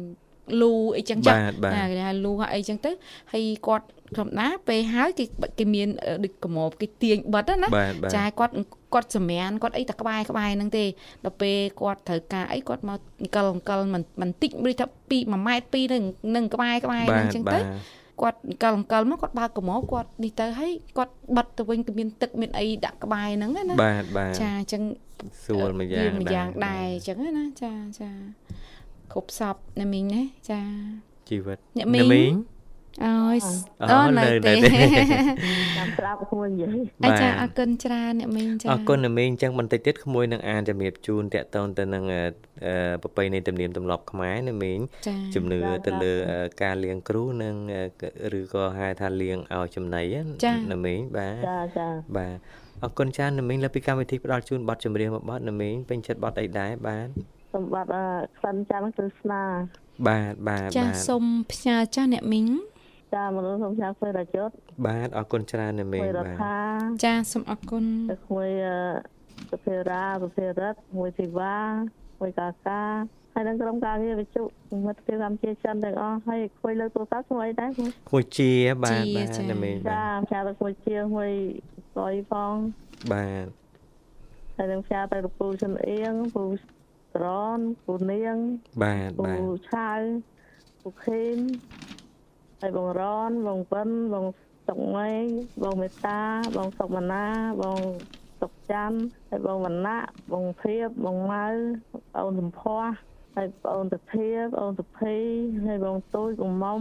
លូអីចឹងចាណាគេហៅលូអីចឹងទៅហើយគាត់ធម្មតាពេលហើយគេគេមានដូចកម្របគេទាញបិទណាចាគាត់ គាត់សម្រានគាត់អីតែក្បែរក្បែរហ្នឹងទេដល់ពេលគាត់ត្រូវការអីគាត់មកអង្គលអង្គលមិនមិនតិចដូចថា2 1ម៉ែត្រ2នឹងនឹងក្បែរក្បែរហ្នឹងចឹងទៅគាត់អង្គលអង្គលមកគាត់បើកកម្របគាត់នេះទៅហើយគាត់បិទទៅវិញក៏មានទឹកមានអីដាក់ក្បែរហ្នឹងណាបាទបាទចាអញ្ចឹងស្រួលមួយយ៉ាងមួយយ៉ាងដែរអញ្ចឹងណាចាចាគ្រប់សពណាមីងណាចាជីវិតអ្នកមីង អូយអូនៅទេចាំស្ដាប់ក្មួយនិយាយអាចារ្យអរគុណច្រើនអ្នកមីងចាអរគុណអ្នកមីងអញ្ចឹងបន្តិចទៀតក្មួយនឹងអានជំរាបជូនតកតូនទៅនឹងប្រពៃណីទំនៀមទម្លាប់ខ្មែរអ្នកមីងជំនឿទៅលើការលៀងគ្រូនិងឬក៏ហៅថាលៀងឲ្យចំណីអ្នកមីងបាទចាចាបាទអរគុណចានអ្នកមីងលើពីកម្មវិធីផ្ដល់ជូនប័ណ្ណចម្រៀងមួយប័ណ្ណអ្នកមីងពេញចិត្តប័ណ្ណអីដែរបាទសម្បត្តិក្លិនច័ន្ទគ្រឹស្នាបាទបាទចាសូមផ្ញើចាស់អ្នកមីង ចាមនុស្សសូមផ្ញើធ្វើរាជុតបាទអរគុណច្រើនអ្នកមីងបាទចាសូមអរគុណមួយសុភេរាសុភេរិតមួយធីវ៉ាមួយកាកាហើយនឹងក្រុមការងារវិទ្យុមិត្តភាពកម្ពុជាចិនទាំងអស់ហើយគួយលើកទូរស័ព្ទស្មួយដែរគួយជាបាទបាទអ្នកមីងចាផ្សាយទៅគួយជាមួយស្អុយផងបាទហើយនឹងផ្សាយទៅពូចិនអៀងពូត្រនពូនាងបាទបាទពូឆៅពូខេម ហើយបងរនបងពិនបងសុកម៉េងបងមេតាបងសុកមណាបងសុកច័ន្ទហើយបងវណ្ណៈបងភៀបបងម៉ៅអូនសំភ័សហើយបងអូនតាធាបងអូនសុភីហើយបងទូចបងមុំ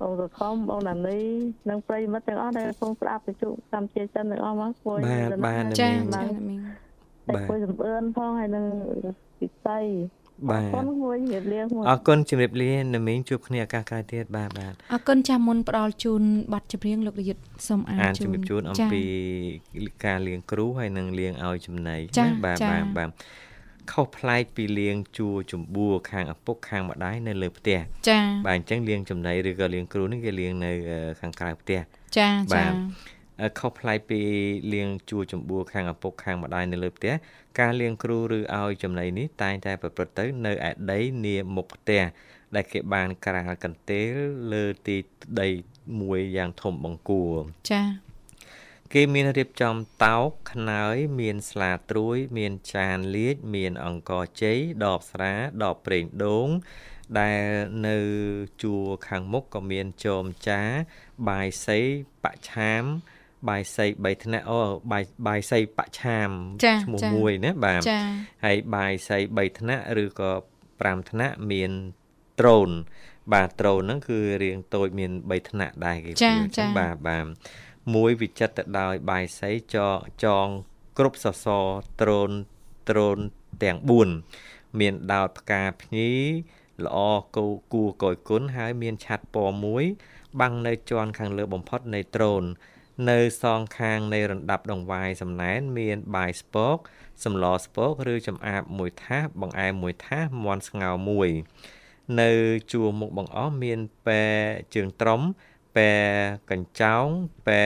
បងសខំបងណានីនិងប្រិមិត្តទាំងអស់ដែលកំពុងស្ដាប់វិទ្យុកម្ពុជាចិនទាំងអស់មកគួយបាទបាទចាចាមីងបាទគួយសំអឿនផងហើយនឹងពិសី បាទអរគុណមួយជំរាបលាអរគុណជំរាបលាណាមីងជួបគ្នាឱកាសក្រោយទៀតបាទបាទអរគុណចាំមុនផ្ដល់ជូនប័ណ្ណចម្រៀងលោករាជសូមអានជូនអានជំរាបជូនអំពីការលៀងគ្រូហើយនិងលៀងឲ្យចំណីណាបាទបាទបាទខុសប្លែកពីលៀងជួចំបួរខាងឪពុកខាងម្ដាយនៅលើផ្ទះចា៎បាទអញ្ចឹងលៀងចំណីឬក៏លៀងគ្រូនេះគេលៀងនៅខាងក្រៅផ្ទះចា៎ចា៎ ខុសប្លែកពីលៀងជួចម្បួរខាងឪពុកខាងម្ដាយនៅលើផ្ទះការលៀងគ្រូឬឲ្យចំណីនេះតែងតែប្រព្រឹត្តទៅនៅឯដីនាមុខផ្ទះដែលគេបានក្រាលកន្ទេលលើទីដីមួយយ៉ាងធំបង្គួរចា៎គេមានរៀបចំតោកខ្នើយ មានស្លាត្រួយ មានចានលាជមានអង្ករជ័យដបស្រាដបប្រេងដូងដែលនៅជួរខាងមុខក៏មានចោមចា បាយសីបច្ឆាម បាយសី3ថ្នាក់អូបាយបាយសីបច្ឆាមឈ្មោះមួយណាបាទហើយបាយសី3ថ្នាក់ឬក៏5ថ្នាក់មានត្រូនបាទត្រូនហ្នឹងគឺរៀងតូចមាន3ថ្នាក់ដែរគេចា៎បាទបាទមួយវិចិត្រទៅដោយបាយសីចចងគ្រប់សសរត្រូនត្រូនទាំង4មានដោតផ្កាភ្ញីល្អគូគួរកយគុណហើយមានឆាត់ពណ៌មួយ បាំងនៅជាន់ខាងលើបំផុតនៃត្រូន នៅសងខាងនៃរណ្ដាប់ដងវាយសំណែនមានបាយស្ពកសម្លស្ពកឬចំអាបមួយថាសបង្អែមមួយថាសមាន់ស្ងោរមួយនៅជួរមុខបង្អស់មានពែជើងត្រំពែកញ្ចោងពែ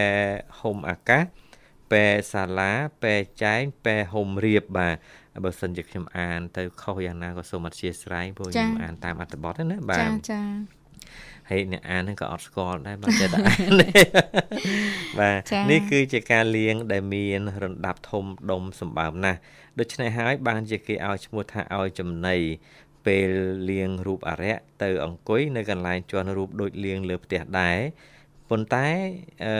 ហុំអាកាសពែសាឡាពែចែងពែហុំរៀបបាទបើសិនជាខ្ញុំអានទៅខុសយ៉ាងណាក៏សូមអធិស្ឋានព្រោះខ្ញុំអានតាមអត្ថបទណាបាទចាចា ហើយអ្នកអានហ្នឹងក៏អត់ស្គាល់ដែរបាទចិត្តអានបាទនេះគឺជាការលៀងដែលមានរណ្ដាប់ធំដុំសម្បើមណាស់ដូច្នេះហើយបានជាគេឲ្យឈ្មោះថាឲ្យចំណីពេលលៀងរូបអរិយទៅអង្គុយនៅកន្លែងជាន់រូបដូចលៀងលើផ្ទះដែរប៉ុន្តែអឺ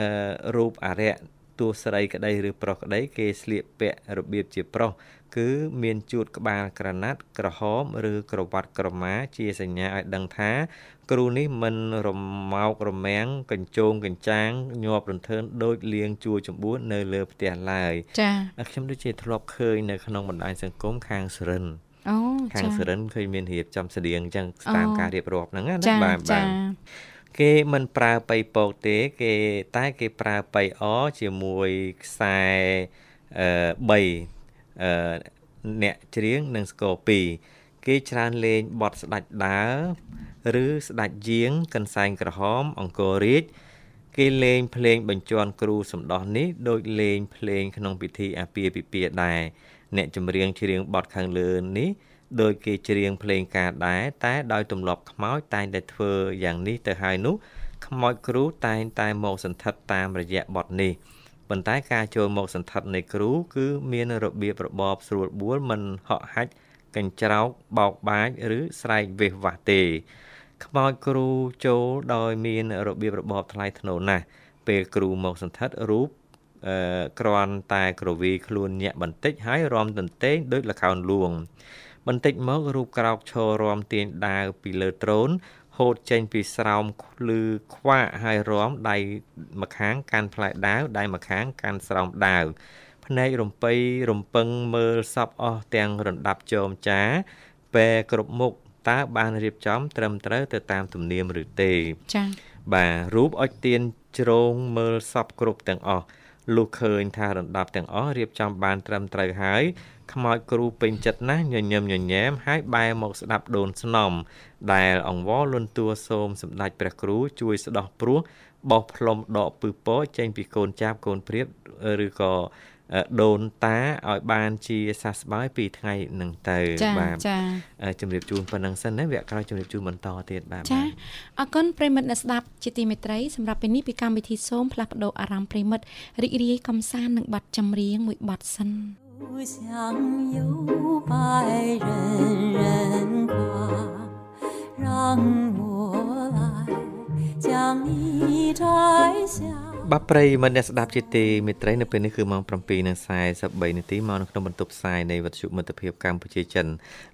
រូបអរិយ ទោះស្រីក្តីឬប្រុសក្តីគេស្លៀកពាក់របៀបជាប្រុសគឺមានជួតក្បាលក្រណាត់ក្រហមឬក្រវ៉ាត់ក្រមាជាសញ្ញាឲ្យដឹងថា គ្រូនេះមិនរម៉ោករមាំងកញ្ជោងកញ្ចាងញាប់រន្ធើនដូចលៀងជួចម្បួននៅលើផ្ទះឡើយចា៎ខ្ញុំដូចជាធ្លាប់ឃើញនៅក្នុងបណ្ដាញសង្គមខាងសរិនអូខាងសរិនឃើញមានរៀបចំស្តៀងអញ្ចឹងតាមការរៀបរាប់ហ្នឹងណាបាទបាទ គេមិនប្រើបៃពកទេ គេតែគេប្រើបៃអជាមួយខ្សែអឺ3អឺអ្នកច្រៀងនិងស្គរ2គេច្រើនលេងបទស្ដាច់ដើរឬស្ដាច់យាងកន្សែងក្រហម អង្គររាជគេលេងភ្លេងបញ្ជាន់គ្រូសំដោះនេះដូចលេងភ្លេងក្នុងពិធីអាពាហ៍ពិពាហ៍ដែរអ្នកចម្រៀងច្រៀងបទខាងលើនេះ ដោយគេច្រៀងភ្លេងការដែរតែដោយទម្លាប់ខ្មោចតែងតែធ្វើយ៉ាងនេះទៅហើយនោះខ្មោចគ្រូតែងតែមកសន្ធិដ្ឋតាមរយៈបទនេះប៉ុន្តែការចូលមកសន្ធិដ្ឋនៃគ្រូគឺមានរបៀបរបបស្រួលបួលមិនហក់ហាច់កញ្ច្រោកបោកបាចឬស្រែកវេះវាស់ទេខ្មោចគ្រូចូលដោយមានរបៀបរបបថ្លៃថ្នូរណាស់ពេលគ្រូមកសន្ធិដ្ឋរូបអឺគ្រាន់តែក្រវីខ្លួនញាក់បន្តិចហើយរំទន្ទេងដូចលខោនលួង បន្តិចមករូបក្រោកឈររំទាញដាវពីលើត្រូនហហូតចេញពីស្រោមលឺខ្វាក់ហើយរំដៃម្ខាងកាន់ផ្លែដាវដៃម្ខាងកាន់ស្រោមដាវភ្នែករំពៃរំពឹងមើលសពអស់ទាំងរណ្ដាប់ចោមចាពេលគ្រប់មុខតើបានរៀបចំ ត្រឹមត្រូវទៅតាមទំនៀមឬទេចា៎បាទរូបអុចទៀនជ្រងមើលសពគ្រប់ទាំងអស់ លុះឃើញថារណ្ដាប់ទាំងអស់រៀបចំបានត្រឹមត្រូវហើយខ្មោចគ្រូពេញចិត្តណាស់ញញឹមញញែមហើយបែរមកស្ដាប់ដូនស្នំ ដែលអង្វរលន់តួសូមសម្ដេចព្រះគ្រូជួយស្ដោះព្រោះបោះផ្លុំដកពឹសពចេញពីកូនចាប់កូនព្រាបឬក៏ ដូនតាឲ្យបានជាសះស្បើយពីថ្ងៃនឹងទៅបាទចាជំរាបជូនប៉ុណ្ណឹងសិនណាវគ្គក្រោយជំរាបជូនបន្តទៀតបាទចាអរគុណប្រិមិត្តអ្នកស្ដាប់ជាទីមេត្រីសម្រាប់ពេលនេះពីកម្មវិធីសូមផ្លាស់ប្ដូរអារម្មណ៍ប្រិមិត្តរីករាយកំសាន្តនឹងបទចម្រៀងមួយបទសិន不想有百人人夸，让我来将你摘下。 បាទប្រិយមិត្តអ្នកស្ដាប់ជាទីមេត្រីនៅពេលនេះគឺម៉ោង7:43នាទីមកនៅក្នុងបន្ទប់ផ្សាយនៃវិទ្យុមិត្តភាពកម្ពុជាចិន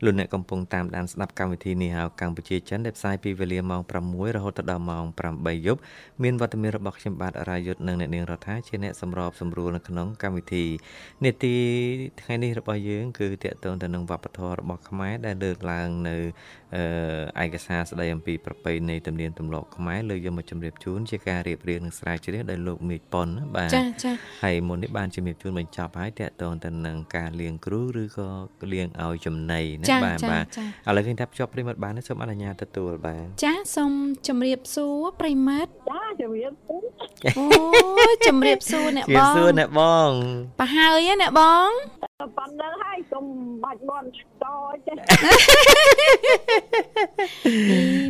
លោកអ្នកកំពុងតាមដានស្ដាប់កម្មវិធីនេះហៅកម្ពុជាចិនដែលផ្សាយពីវេលាម៉ោង6រហូតដល់ម៉ោង8យប់មានវត្តមានរបស់ខ្ញុំបាទរាយុទ្ធនិងអ្នកនាងរដ្ឋាជាអ្នកសម្របសម្រួលនៅក្នុងកម្មវិធីនាទីថ្ងៃនេះរបស់យើងគឺតាក់ទងទៅនឹងវប្បធម៌របស់ខ្មែរដែលលើកឡើងនៅឯកសារស្ដីអំពីប្រពៃណីទំនៀមទម្លាប់ខ្មែរលើកយកមកជម្រាបជូនជាការរៀបរៀងនិងស្រាវជ្រាវដោយលោកមេឃប៉ុនបាទចាចាហើយមុននេះបានជំរាបជូនបញ្ចប់ហើយតកតងទៅនឹងការលៀងគ្រូឬក៏លៀងឲ្យចំណីណាបាទបាទឥឡូវឃើញថាភ្ជាប់ប្រិមត្តបានសូមអនុញ្ញាតទទួលបាទចាសូមជម្រាបសួរប្រិមត្តចាជម្រាបសួរអូជម្រាបសួរអ្នកបងជម្រាបសួរអ្នកបងប្រហើយអ្នកបងប៉ុណ្្នឹងហើយសុំបាច់បន តចេះ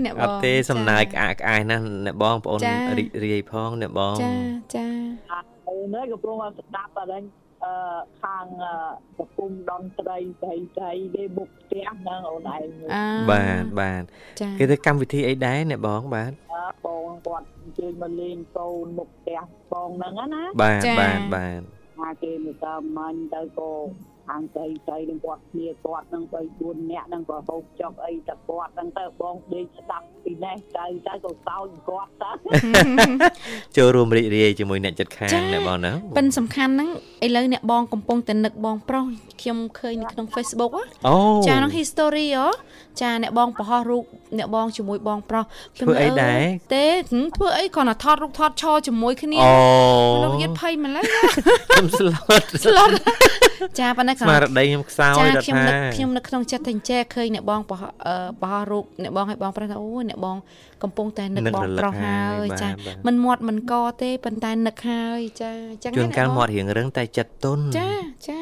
អ្នកបងអត់ទេសំណើចក្អាកក្អាយណាស់អ្នកបងប្អូនរីករាយផងអ្នកបងចាចាអូនកំពុងស្ដាប់អរិញអឺខាងប្រពុំដនត្រីស្រីស្រីគេបុកផ្ទះហ្នឹងអូនឯងបាទបាទគេទៅកម្មវិធីអីដែរអ្នកបងបាទបងគាត់អញ្ជើញមកលេងកូនមុខផ្ទះបងហ្នឹងណាបាទបាទបាទថាគេមកតាមមាញ់ទៅក៏ ខាងស្រីស្រីនឹងគាត់គ្នាគាត់នឹង3 4នាក់នឹងក៏ហូបចុកអីតែគាត់នឹងទៅបងដេកស្ដាប់ពីនេះទៅទៅក៏សោចគាត់ទៅចូលរួមរីករាយជាមួយអ្នកចិត្តខាងអ្នកបងណាប៉ិនសំខាន់ហ្នឹងឥឡូវអ្នកបងកំពុងតែនឹកបងប្រុសខ្ញុំឃើញនៅក្នុង Facebook អូចាក្នុង history ហ៎ចាអ្នកបងបង្ហោះរូបអ្នកបងជាមួយបងប្រុសខ្ញុំធ្វើអីដែរទេធ្វើអីគ្រាន់តែថតរូបថតឈរជាមួយគ្នាអូលោកយិតភ័យម្ល៉េះខ្ញុំស្លុតស្លុតចាប៉ុន្តែក៏ស្មារតីខ្ញុំខ្សោយដល់ថាខ្ញុំនឹកខ្ញុំចិត្តតែអញ្ចេះឃើញអ្នកបងបង្ហោះរូបអ្នកបងឲ្យបងប្រុសថាអូអ្នកបងកំពុងតែនឹកបងប្រុសហើយចាមិនមាត់មិនកទេប៉ុន្តែនឹកហើយចាអញ្ចឹងជួនកាលមាត់រៀងរឹងតែចិត្តទុនចាចា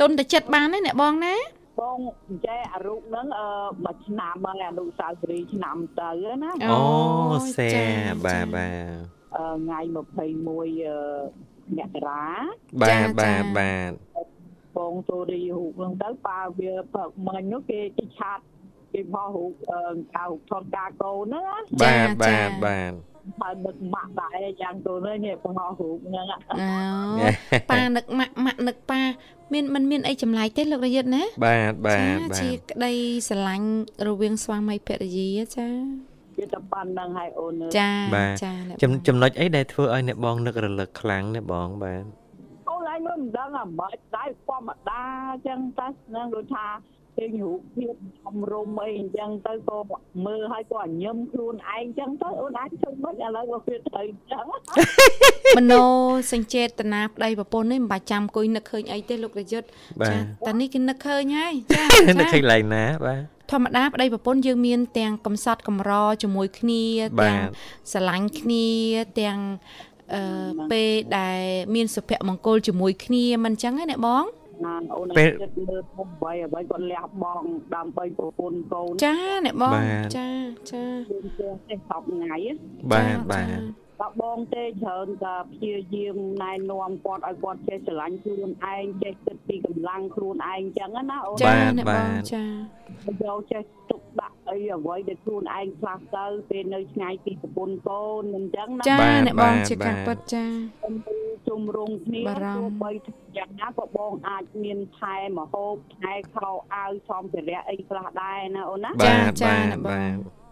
ទុនតែចិត្តបានទេអ្នកបងណាបងចេះអារូបហ្នឹងអឺមួយឆ្នាំហ្នឹងអនុស្សាវរីយ៍ឆ្នាំទៅណាអូសេបាទបាទអឺថ្ងៃ21មករាបាទបាទបាទ បងទូរីរូបហ្នឹងទៅប៉ាវាផឹកមិញនោះគេគេឆាតគេផុសរូបអឺកៅថតការកូនហ្នឹងបាទបាទបាទហើយនឹកម៉ាក់ដែរយ៉ាងទូនេះនេះផុសរូបហ្នឹងអូប៉ានឹកម៉ាក់ម៉ាក់នឹកប៉ាមានមិនមានអីចម្លែកទេលោករយុទ្ធណាបាទបាទបាទជាក្តីស្រឡាញ់រវាងស្វាមីភរិយាចាវាតែប៉ុណ្្នឹងហើយអូនចាចាចំណុចអីដែលធ្វើឲ្យអ្នកបងនឹករលឹកខ្លាំងណាបងបាទ អូនឯងមិនដឹងអាម៉េចដែរធម្មតាអញ្ចឹងតែនឹងដូចថាពេញរូបភាពធំរមអីអញ្ចឹងទៅក៏មើលឲ្យក៏ញឹមខ្លួនឯងអញ្ចឹងទៅអូនអាចជួយមិនឥឡូវក៏វាត្រូវអញ្ចឹងមโนសញ្ចេតនាប្តីប្រពន្ធនេះមិនបាច់ចាំអង្គុយនឹកឃើញអីទេលោករយុទ្ធចាតែនេះគេនឹកឃើញហើយចានឹកឃើញឡើងណាបាទធម្មតាប្តីប្រពន្ធយើងមានទាំងកំសត់កំរជាមួយគ្នាទាំងស្រឡាញ់គ្នាទាំង អឺពេលដែលមានសុភមង្គលជាមួយគ្នាមិនអញ្ចឹងទេអ្នកបងណានអូនពេលចិត្តលើធំបីអ្វីគាត់លះបង់ដើម្បីប្រពន្ធកូនចាអ្នកបងចាចាទេសពថ្ងៃបាទបាទ បើបងទេច្រើនតែព្យាយាមណែនាំគាត់ឲ្យគាត់ចេះស្រឡាញ់ខ្លួនឯងចេះគិតពីកម្លាំងខ្លួនឯងចឹងណាអូនចាអ្នកបងចាយកចេះទុកដាក់អីអ្វីដែលខ្លួនឯងខ្លះទៅពេលនៅឆ្ងាយពីប្រពន្ធកូនមិនចឹងណាចាអ្នកបងជាការពិតចាជំរងគ្នាទោះបីយ៉ាងណាក៏បងអាចមានថែមហូបថែខោអាវសំភារៈអីខ្លះដែរណាអូនណាចាចាអ្នកបង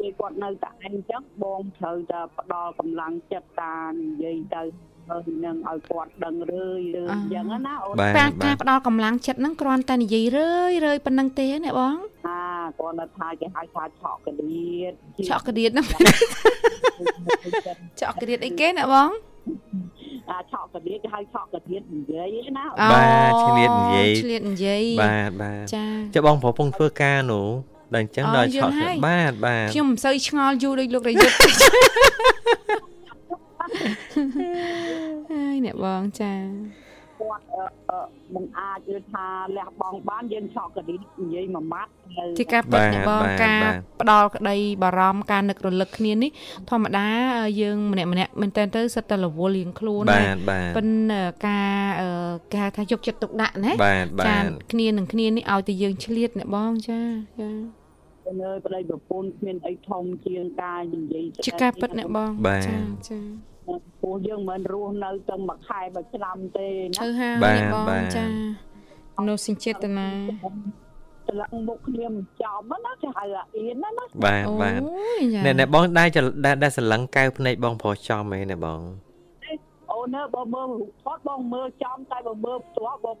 ពេលគាត់នៅតែឯងអញ្ចឹងបងត្រូវតែផ្ដល់កម្លាំងចិត្តតានិយាយទៅហើយនឹងឲ្យគាត់ដឹងរឿយរឿយអញ្ចឹងណាអូនបាទការបាការទផ្ដល់កម្លាំងចិត្តហ្នឹងគ្រាន់តែនិយាយរឿយរឿយប៉ុណ្ណឹងទេណាបងអាគាត់នៅថាគេហៅថាឆក់កដៀតឆក់ក្រៀតហ្នឹងឆក់ក្រៀតអីគេណាបងអាឆក់កដៀតគេហៅឆក់កដៀតនិយាយណាអូបាទឆ្លៀតនិយាយឆ្លៀតនិយាយបាទបាទចាចុះបងប្រពងធ្វើការនោះ ដល់អញ្ចឹងអូដល់យល់ឆក់ហើយបាទបាទខ្ញុំមិនសូវឆ្ងល់យូរដូចលោករយុទ្ធទេហើយអ្នកបងចាគាត់អឺអឺមិនអាចនិយាយថាលះបង់បានយើងឆក់កដៀតនិយាយមួយម៉ាត់ទៅជាការពិតអ្នកបងការផ្ដល់ក្តីបារម្ភការនឹករលឹកគ្នានេះធម្មតាយើងម្នាក់ម្នាក់មែនតើទៅសិតតែរវល់រៀងខ្លួនបាទបាទប៉ិនការអឺគេហៅថាយកចិត្តទុកដាក់ណាបាទបាចាទគ្នានឹងគ្នានេះឲ្យតែយើងឆ្លៀតអ្នកបងចាចា នៅប្តីប្រពន្ធគ្មានអីធំជាងការនិយាយជាការពិតអ្នកបងបាទចាចាពួកយើងមិនរស់នៅទាំងមួយខែមួយឆ្នាំទេឈើណាហាវបាទអ្នកបងបាទចានោះសិញ្ចេតនាឆ្លងមុខគ្នាមិនចំណាគេហៅអាអៀនណាណាបាទអូបាទយចាណែណែបងដែរចដែរដែរសន្លឹងកៅភ្នែកបងប្រុសចំហ៎ណែបងអូនើបើមើលរូបថតបងមើលចំតែបើមើលផ្ទាល់បង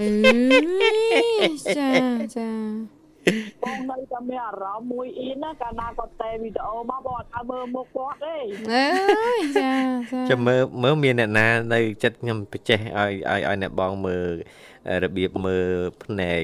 អឺចាចា បងនៅតែមានអារម្មណ៍មួយអៀនណាកាលណាគាត់តែវីដេអូមកបងអត់ឲ្យមើលមុខគាត់ទេអើយចាចាចាំមើលមើលមានអ្នកណានៅចិត្តខ្ញុំបច្ចេះឲ្យឲ្យឲ្យអ្នកបងមើល របៀបមើលភ្នែក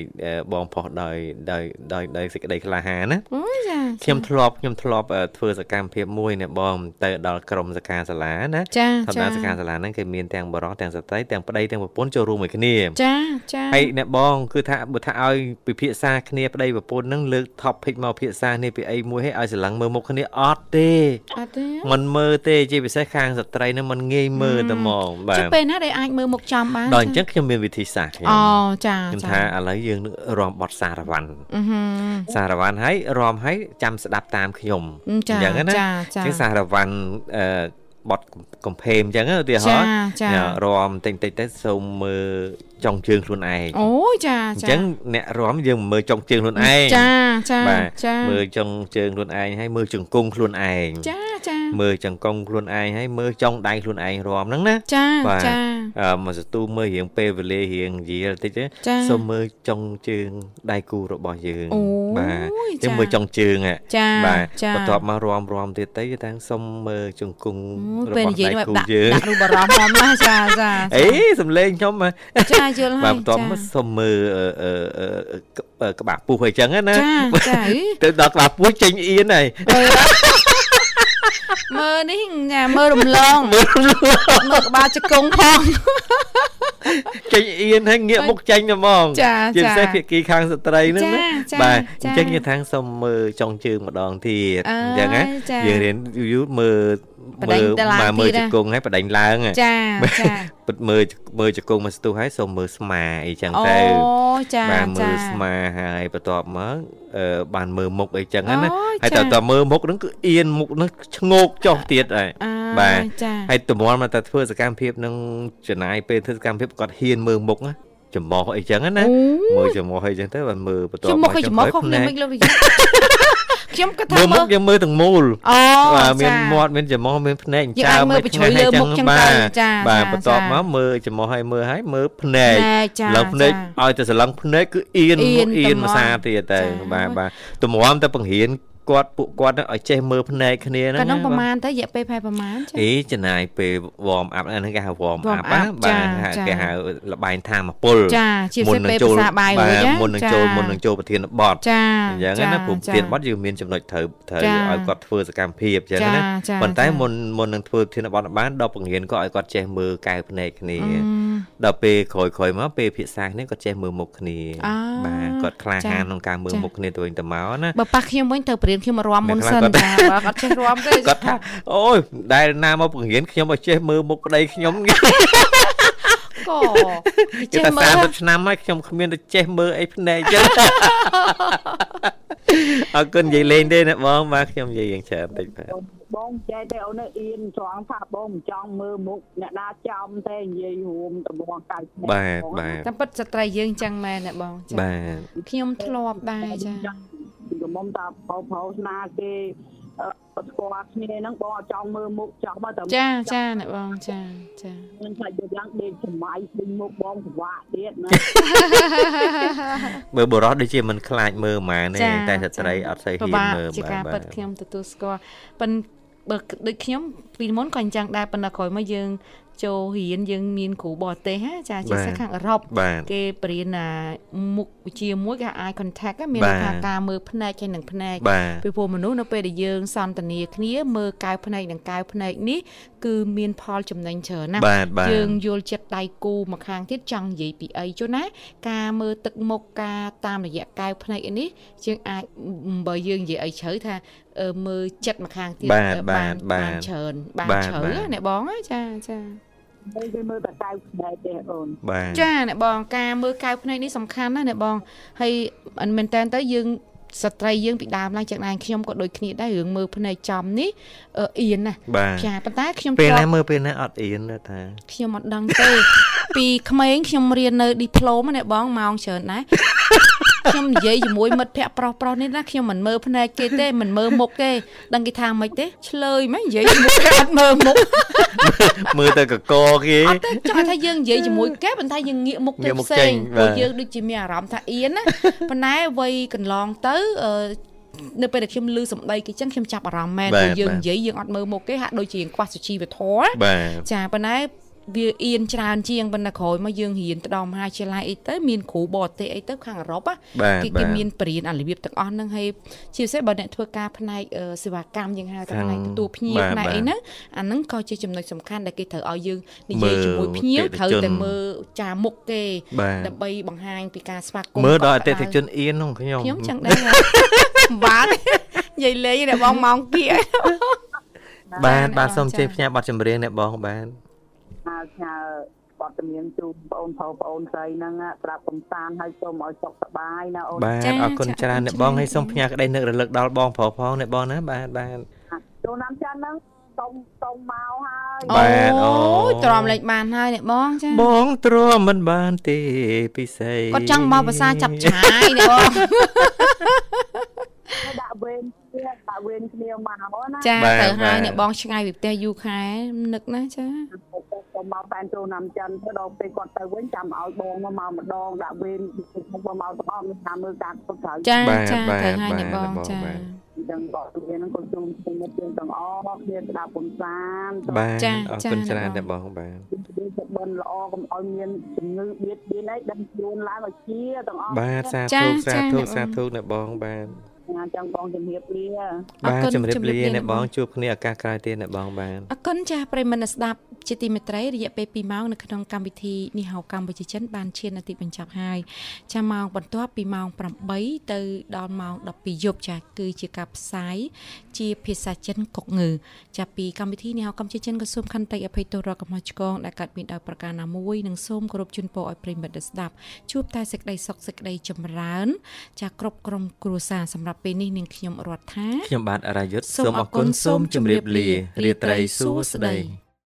បងប្រុសដោយដោយដោយដោយសេចក្តីក្លាហានណា អូយចា ខ្ញុំធ្លាប់ខ្ញុំធ្លាប់ធ្វើសកម្មភាពមួយអ្នកបងទៅដល់ក្រុមសកាសាលាណា ចា ធម្ម ចា តាសកាសាលាហ្នឹងគេមានទាំងបរិសទាំងស្ត្រីទាំងប្តីទាំងប្រពន្ធចូលរួមមួយគ្នា ចាចា ហើយអ្នកបងគឺថាបើថាឲ្យពិភាក្សាគ្នាប្តីប្រពន្ធហ្នឹងលើក topic មកពិភាក្សានេះពីអីមួយឲ្យឲ្យស្រឡឹងមើលមុខគ្នាអត់ទេ អត់ទេ มันមើលទេជាពិសេសខាងស្ត្រីហ្នឹងมันងាយមើលតែហ្មងបា ចុះ ទ ពេលណាដែលអាចមើលមុខចំបាន ដល់អញ្ចឹងខ្ញុំមានវិធីសាស្ត្រខ្ញុំ អូចាខ្ញុំចាថាឥឡូវយើងនឹងរំបត់សារវ័នអឺហឺសារវ័នហើយរំហើយចាំស្ដាប់តាមខ្ញុំចាអញ្ចឹងណាចាអចាញ្ចឹងសារវ័នអឺបត់កំភេមអញ្ចឹងណាឧទាហចារណ៍ចាញ៉ារំតិចតិចទៅសូមមើលចុងជើងខ្លួនឯងអូយចាអញ្ចាចឹងអ្នករំយើងមិនមើលចុងជើងខ្លួនឯងចាចាបាទចាមើលចុងជើងខ្លួនឯងហើយមើលជង្គង់ខ្លួនឯងចាចា មើលចង្គង់ខ្លួនឯងហើយមើលចុងដៃខ្លួនឯងរំហ្នឹងណាចាបាទចាអឺមកសន្ទូមើលរៀងពេលវេលារៀងយល់តិចទេចាសូមមើលចុងជើងដៃគូរបស់យើងអូបាទយយើងចាមើលចុងជើងហ่ะចាបាទចាបន្ទាប់មករំរំទៀតទៅតាំងសូមមើលជង្គង់អូយរពេលបោះនិយាយដៃមកគូដាក់យើងដាក់រូបបារម្ភហ្មងណាចាចាអេសំលេងខ្ញុំហ่ะចាយល់ហើយបាទបន្ទាប់មកសូមមើលអឺអឺអឺអឺក្បាលពោះអីចឹងណាចាចាអីទៅដល់ក្បាលពោះចេញអៀនហើយ មើលនេះញ៉ាមើលរំលងមើលមើលក្បាលជង្គង់ផងចេញអៀនហើយងាកមុខចេញទៅហ្មងចាជាចាពិសេសភាគីខាងស្ត្រីហ្នឹងណាចាបាទចាអញ្ចឹងយើងថាងសូមមើលចុងជើងម្ដងទៀតអើយអញ្ចឹងណាចាយើងរៀនយូរមើល បដិញទៅឡើងមកមើលទៀតជណាង្គង់ហើយបដិញឡើងហ่ะចាចាពិតមើលមើលជង្គង់មកស្ទុះហើយសូមមើលស្មាអីចឹងអូទៅចាបាទមើចាលស្មាហើយបន្ទាប់មកអឺបានមើលមុខអីចឹងណាអូហើយចាតើតើមើលមុខហ្នឹងគឺអៀនមុខហ្នឹងឆ្ងោកចុះទៀតហើយអើបាទចាហើយតម្រាំមកតែធ្វើសកម្មភាពនឹងចំណាយពេលធ្វើសកម្មភាពគាត់ហ៊ានមើលមុខណាចំមោះអីចឹងណាអូមើលចំមោះអីចឹងទៅបានមើលបន្ទាប់ខ្ញុំមកឲ្យចំមកខុសភ្នែគ្នាកមិនលោករយៈ ខ្ញុំក៏ថាមើលមុមើខលយើងមើលទាំងមូលអូបាទមានចាមាត់មានចំមោះមានភ្នែកយើងអាចមើលមិនបញ្ជ្រុយលើមុខចឹងទៅបាទចាបាទចាបន្ទាប់ចាមកមើលចំមោះឲ្យមើលឲ្យមើលភ្នែកណែចាឡើងភ្នែកចាឲ្យតែស្រឡឹងភ្នែកគឺអៀនអៀនអៀនតែមួយហ្មងសាទៀតទៅចាបាទបាទតម្រាំតែបង្រៀន គាត់ពួកគាត់ហ្នឹងឲ្យចេះមើលភ្នែកគ្នាហ្នឹងក៏នឹងណាប្របាទមាណទៅរយៈពេលប្រហែលប្រមាណចាអីចំណាយពេល warm up ហ្នឹងគេហៅ warm warm up up ណាបាទចាហៅចាគេហៅលបែងថាមពលចាជាពិសេសពេលចូលភាសាបាយរួចបាទណាមុននឹងចាចូលមុននឹងចូលប្រធានបទចាអញ្ចឹងចាណាព្រោះប្រចាធានបទយើងមានចំណុចត្រូវត្រូវចាឲ្យគាត់ធ្វើសកម្មភាពអញ្ចឹងចាណាចាប៉ុន្តែចាមុនមុននឹងធ្វើប្រធានបទបានដល់បង្រៀនគាត់ឲ្យគាត់ចេះមើលកែវភ្នែកគ្នាអឺដល់ពេលក្រោយក្រោយមកពេលភាសាគ្នាគាត់ចេះមើលមុខគ្នាអ่าបាទគាត់ក្លាចាហានក្នុងការមើលចាមុខគ្នាទៅវិញទៅមកណាបើប៉ះខ្ញុំវិញទៅព្រៀនខ្ញុំមករាំមុនសិនអ្នកខ្លះគាត់ចាបើអត់ចេះរាំទេគាត់ថាអូយដែលណាមកបង្រៀនខ្ញុំឲ្យចេះមើលមុខប្តីខ្ញុំក៏គេចេះថាមើល30ឆ្នាំហើយខ្ញុំគ្មានទៅចេះមើលអីភ្នែកចឹងអរគុណនិយាយលេងទេណាបងបាទខ្ញុំនិយាយយ៉ាងច្រើនតិចបាទបងចេះតែអូនអៀនត្រង់ថាបងមិនចង់មើលមុខអ្នកណាចំទេនិយាយរួមតំងកៅភ្នែកបាទបាទតាមពិតស្ត្រីយើងចឹងមែនណាបងចាបាទខ្ញុំធ្លាប់ដែរចា និកមុំតាប្រុសប្រុសស្នាគេអឺស្គាល់គ្នាហ្នឹងបងអត់ចង់មើលមុខចង់មកតែចាចាអ្នកបងចាចាខ្ញុំថាយកឡើងដេកសម័យពេញមុខបងពិបាកទៀតណាមើលបរោះដូចជាមិនខ្លាចមើលហ្មងទេចាតែស្ត្រីអត់សូវពិហ៊ានបាកមើលជាការបាប៉ັດខ្ញុំទទួលស្គាល់ប៉ិនបើដូចខ្ញុំពីមុនក៏អញ្ចឹងដែរប៉ុន្តែក្រោយមកយើង ចូលរៀនយើងមានគ្រូបរទេសហ่าចាជាសិស្សខាងអឺរ៉ុបបាទគេបរៀនណាមុខវិជ្ជាមួយគេ eye contact ហ្នឹងមានបាទន័យថាការមើលភ្នែកហើយនឹងភ្នែកបាទពីព្រោះមនុស្សនៅពេលដែលយើងសន្ទនាគ្នាមើលកែវភ្នែកនិងកែវភ្នែកនេះគឺមានផលចំណេញច្រើនណាស់បាទបាទយើងយល់ចិត្តដៃគូមកខាងទៀតចង់និយាយពីអីចុះណា ការមើលទឹកមុខការតាមរយៈកែវភ្នែកអីនេះយើងអាចបើយើងនិយាយអីជ្រៅថាអឺមើលចិត្តមកខាងទៀតបាទអឺបាទបាទបានច្រើនបានបាទជ្រៅបាទណាអ្នកបងណាចាចាពេល គឺមើលតែកៅភ្នែកទេអូនបាទចាអ្នកបងការមើលកៅភ្នែកនេះសំខាន់ណាស់អ្នកបងហើយមិនមែនតែនទៅយើងស្ត្រីយើងពីដើមឡើងចឹងដែរខ្ញុំក៏ដូចគ្នាដែររឿងមើលភ្នែកចំនេះអៀនណាចាប៉ុន្តែខ្ញុំពេលណាមើលពេលណាអត់អៀនថាខ្ញុំអត់ដឹងទេពីក្មេងខ្ញុំរៀននៅឌីប្លូមណាបងម៉ោងច្រើនណាស់ ខ្ញុំនិយាយជាមួយមិត្តភ័ក្តិប្រុសប្រុសនេះណាខ្ញុំមិនមើលភ្នែកគេទេមិនមើលមុខទេដឹងគេថាមិនទេឆ្លើយមែននិយាយជាមួយគេអត់មើលមុខមើលទៅកកគេអត់ទេចង់ថាយើងនិយាយជាមួយគេប៉ុន្តែយើងងាកមុខងាទៅកមុខផ្សេចេងញព្រោះបាទយើងដូចជាមានអារម្មណ៍ថាអៀនណាប៉ុន្តែវ័យកន្លងទៅអឺនៅពេលដែលខ្ញុំឮសម្ដីគេចឹងខ្ញុំចាប់អារម្មណ៍មែនបាទព្រោះយើងបាទនិយាយយើងអត់មើលមុខគេហាក់ដូចជាខ្វះសុជីវធម៌បាទចាប៉ុន្តែ វាអៀនច្រើនជាងប៉ុន្តែក្រោយមកយើងរៀនទៅដល់មហាវិទ្យាល័យអីទៅមានគ្រូបរទេសអីទៅខាងអឺរ៉ុបបាទគេបាគេទមានបរិញ្ញាអារបៀបទាំងអស់ហ្នឹងហើយជាពិសេសបើអ្នកធ្វើការផ្នែកអឺសេវាកម្មយើងហៅថាខាងផ្នែកទទួលភ្ញៀវបាទផ្នែកបាទអីហ្នឹងអាហ្នឹងក៏ជាចំណុចសំខាន់ដែលគេត្រូវឲ្យយើងនិមើយាយលជាមួយភ្ញៀវអតិថិជនត្រូវតែមើលចាមុខគេបាទដើម្បីបង្ហាញពីការស្វាគមន៍មើលដល់អកក់តិក្ដៅថិជនអៀនហ្នឹងខ្ញុំខ្ញុំចឹងដែរបាទនិយាយលេងតែបងម៉ោងគៀកបាទបាទចាសូមជ័យផ្ញើប័ណ្ណចម្រៀងអ្នកបងបា ទហៅផ្ញើបទចម្រៀងជូនបងប្អូនប្អូនស្រីហ្នឹងណាប្រាប់កំសាន្តឲ្យសូមឲ្យសុខសប្បាយណាអូនបាទចាអរគុណចាច្រើនអរគុណអ្នកបងច្រើនឲ្យសូមផ្ញើក្តីនឹករលឹកដល់បងប្រុសផងអ្នកបងណាបាទបាទចូលឆ្នាំច័ន្ទហ្នឹងសុំសុំមកហើយបាទអូអូយទ្រាំលេខបានហើយអ្នកបងចាបងទ្រាំមិនបានទេពិសេសគាត់ចង់មកភាសាចាប់ឆាយអ្នកបងហើយដាក់វេនគ្នាដាក់វេនគ្នាមកណាចាបាទទៅបាហើយទអ្នកបងឆ្ងាយពីផ្ទះយូរខែនឹកណាចាខ្ញុំ មកបែនចូលឆ្នាំច័ន្ទទៅដល់ពេលគាត់ទៅវិញចាំឲ្យបងមកម្ដងដាក់វេនខ្ញុំមកមកទាំងអស់មានតាមមើលការគ្រប់ត្រូវចាបាទចាបាទទៅហើយបាទអ្នកបងអ្នកបងចាបាទអញ្ចឹងគាត់ទៅហ្នឹងគាត់ជុំជុំមិត្តយើងទាំងអស់គ្នាស្ដាប់កំសាន្តបាទចាអរចាគុណច្រើនអ្នកអ្នកបបងងបាទវាសុបិនល្អកុំឲ្យមានជំងឺបៀតបៀនអីដឹងខ្លួនឡើងឲ្យជាទាំងអស់បាទសាចាធុចាសាធុអ្នកបងសាធុអ្នកបងបាទ អញ្ចឹងបងជំរាបលាអរបាទគុណជំរាបជំរាបលាលាអ្នកបងអ្នកបងជួបគ្នាឱកាសក្រោយទៀតអ្នកបងបាទអរគុណចាស់ប្រិយមិត្តអ្នកស្ដាប់ជាទីមេត្រីរយៈពេល2ម៉ោងនៅក្នុងកម្មវិធីនេះហៅកម្ពុជាចិនបានឈានដល់ទីបញ្ចប់ហើយចាម៉ោងបន្ទាប់ពីម៉ោង8ទៅដល់ម៉ោង12យប់ចាគឺជាការផ្សាយជាភាសាចិនកុកងើចាពីកម្មវិធីនេះហៅកម្ពុជាចិនក៏សូមខន្តីអភ័យទោសរកកំហុសឆ្គងដែលកើតមានដោយប្រការណាមួយនិងសូមគោរពជូនពរឲ្យប្រិយមិត្តអ្នកស្ដាប់ជួបតែសេចក្តីសុខសេចក្តីចម្រើន ចាគ្រប់ក្រុមគ្រួសារសម្រាប់ពេលនេះនាងខ្ញុំរដ្ឋាខ្ញុំបាទអរាយុទ្ធសូមសូមអរគុណអរគុណសូមជម្រាបលាសូមជម្រាបលារាត្រីសួស្តី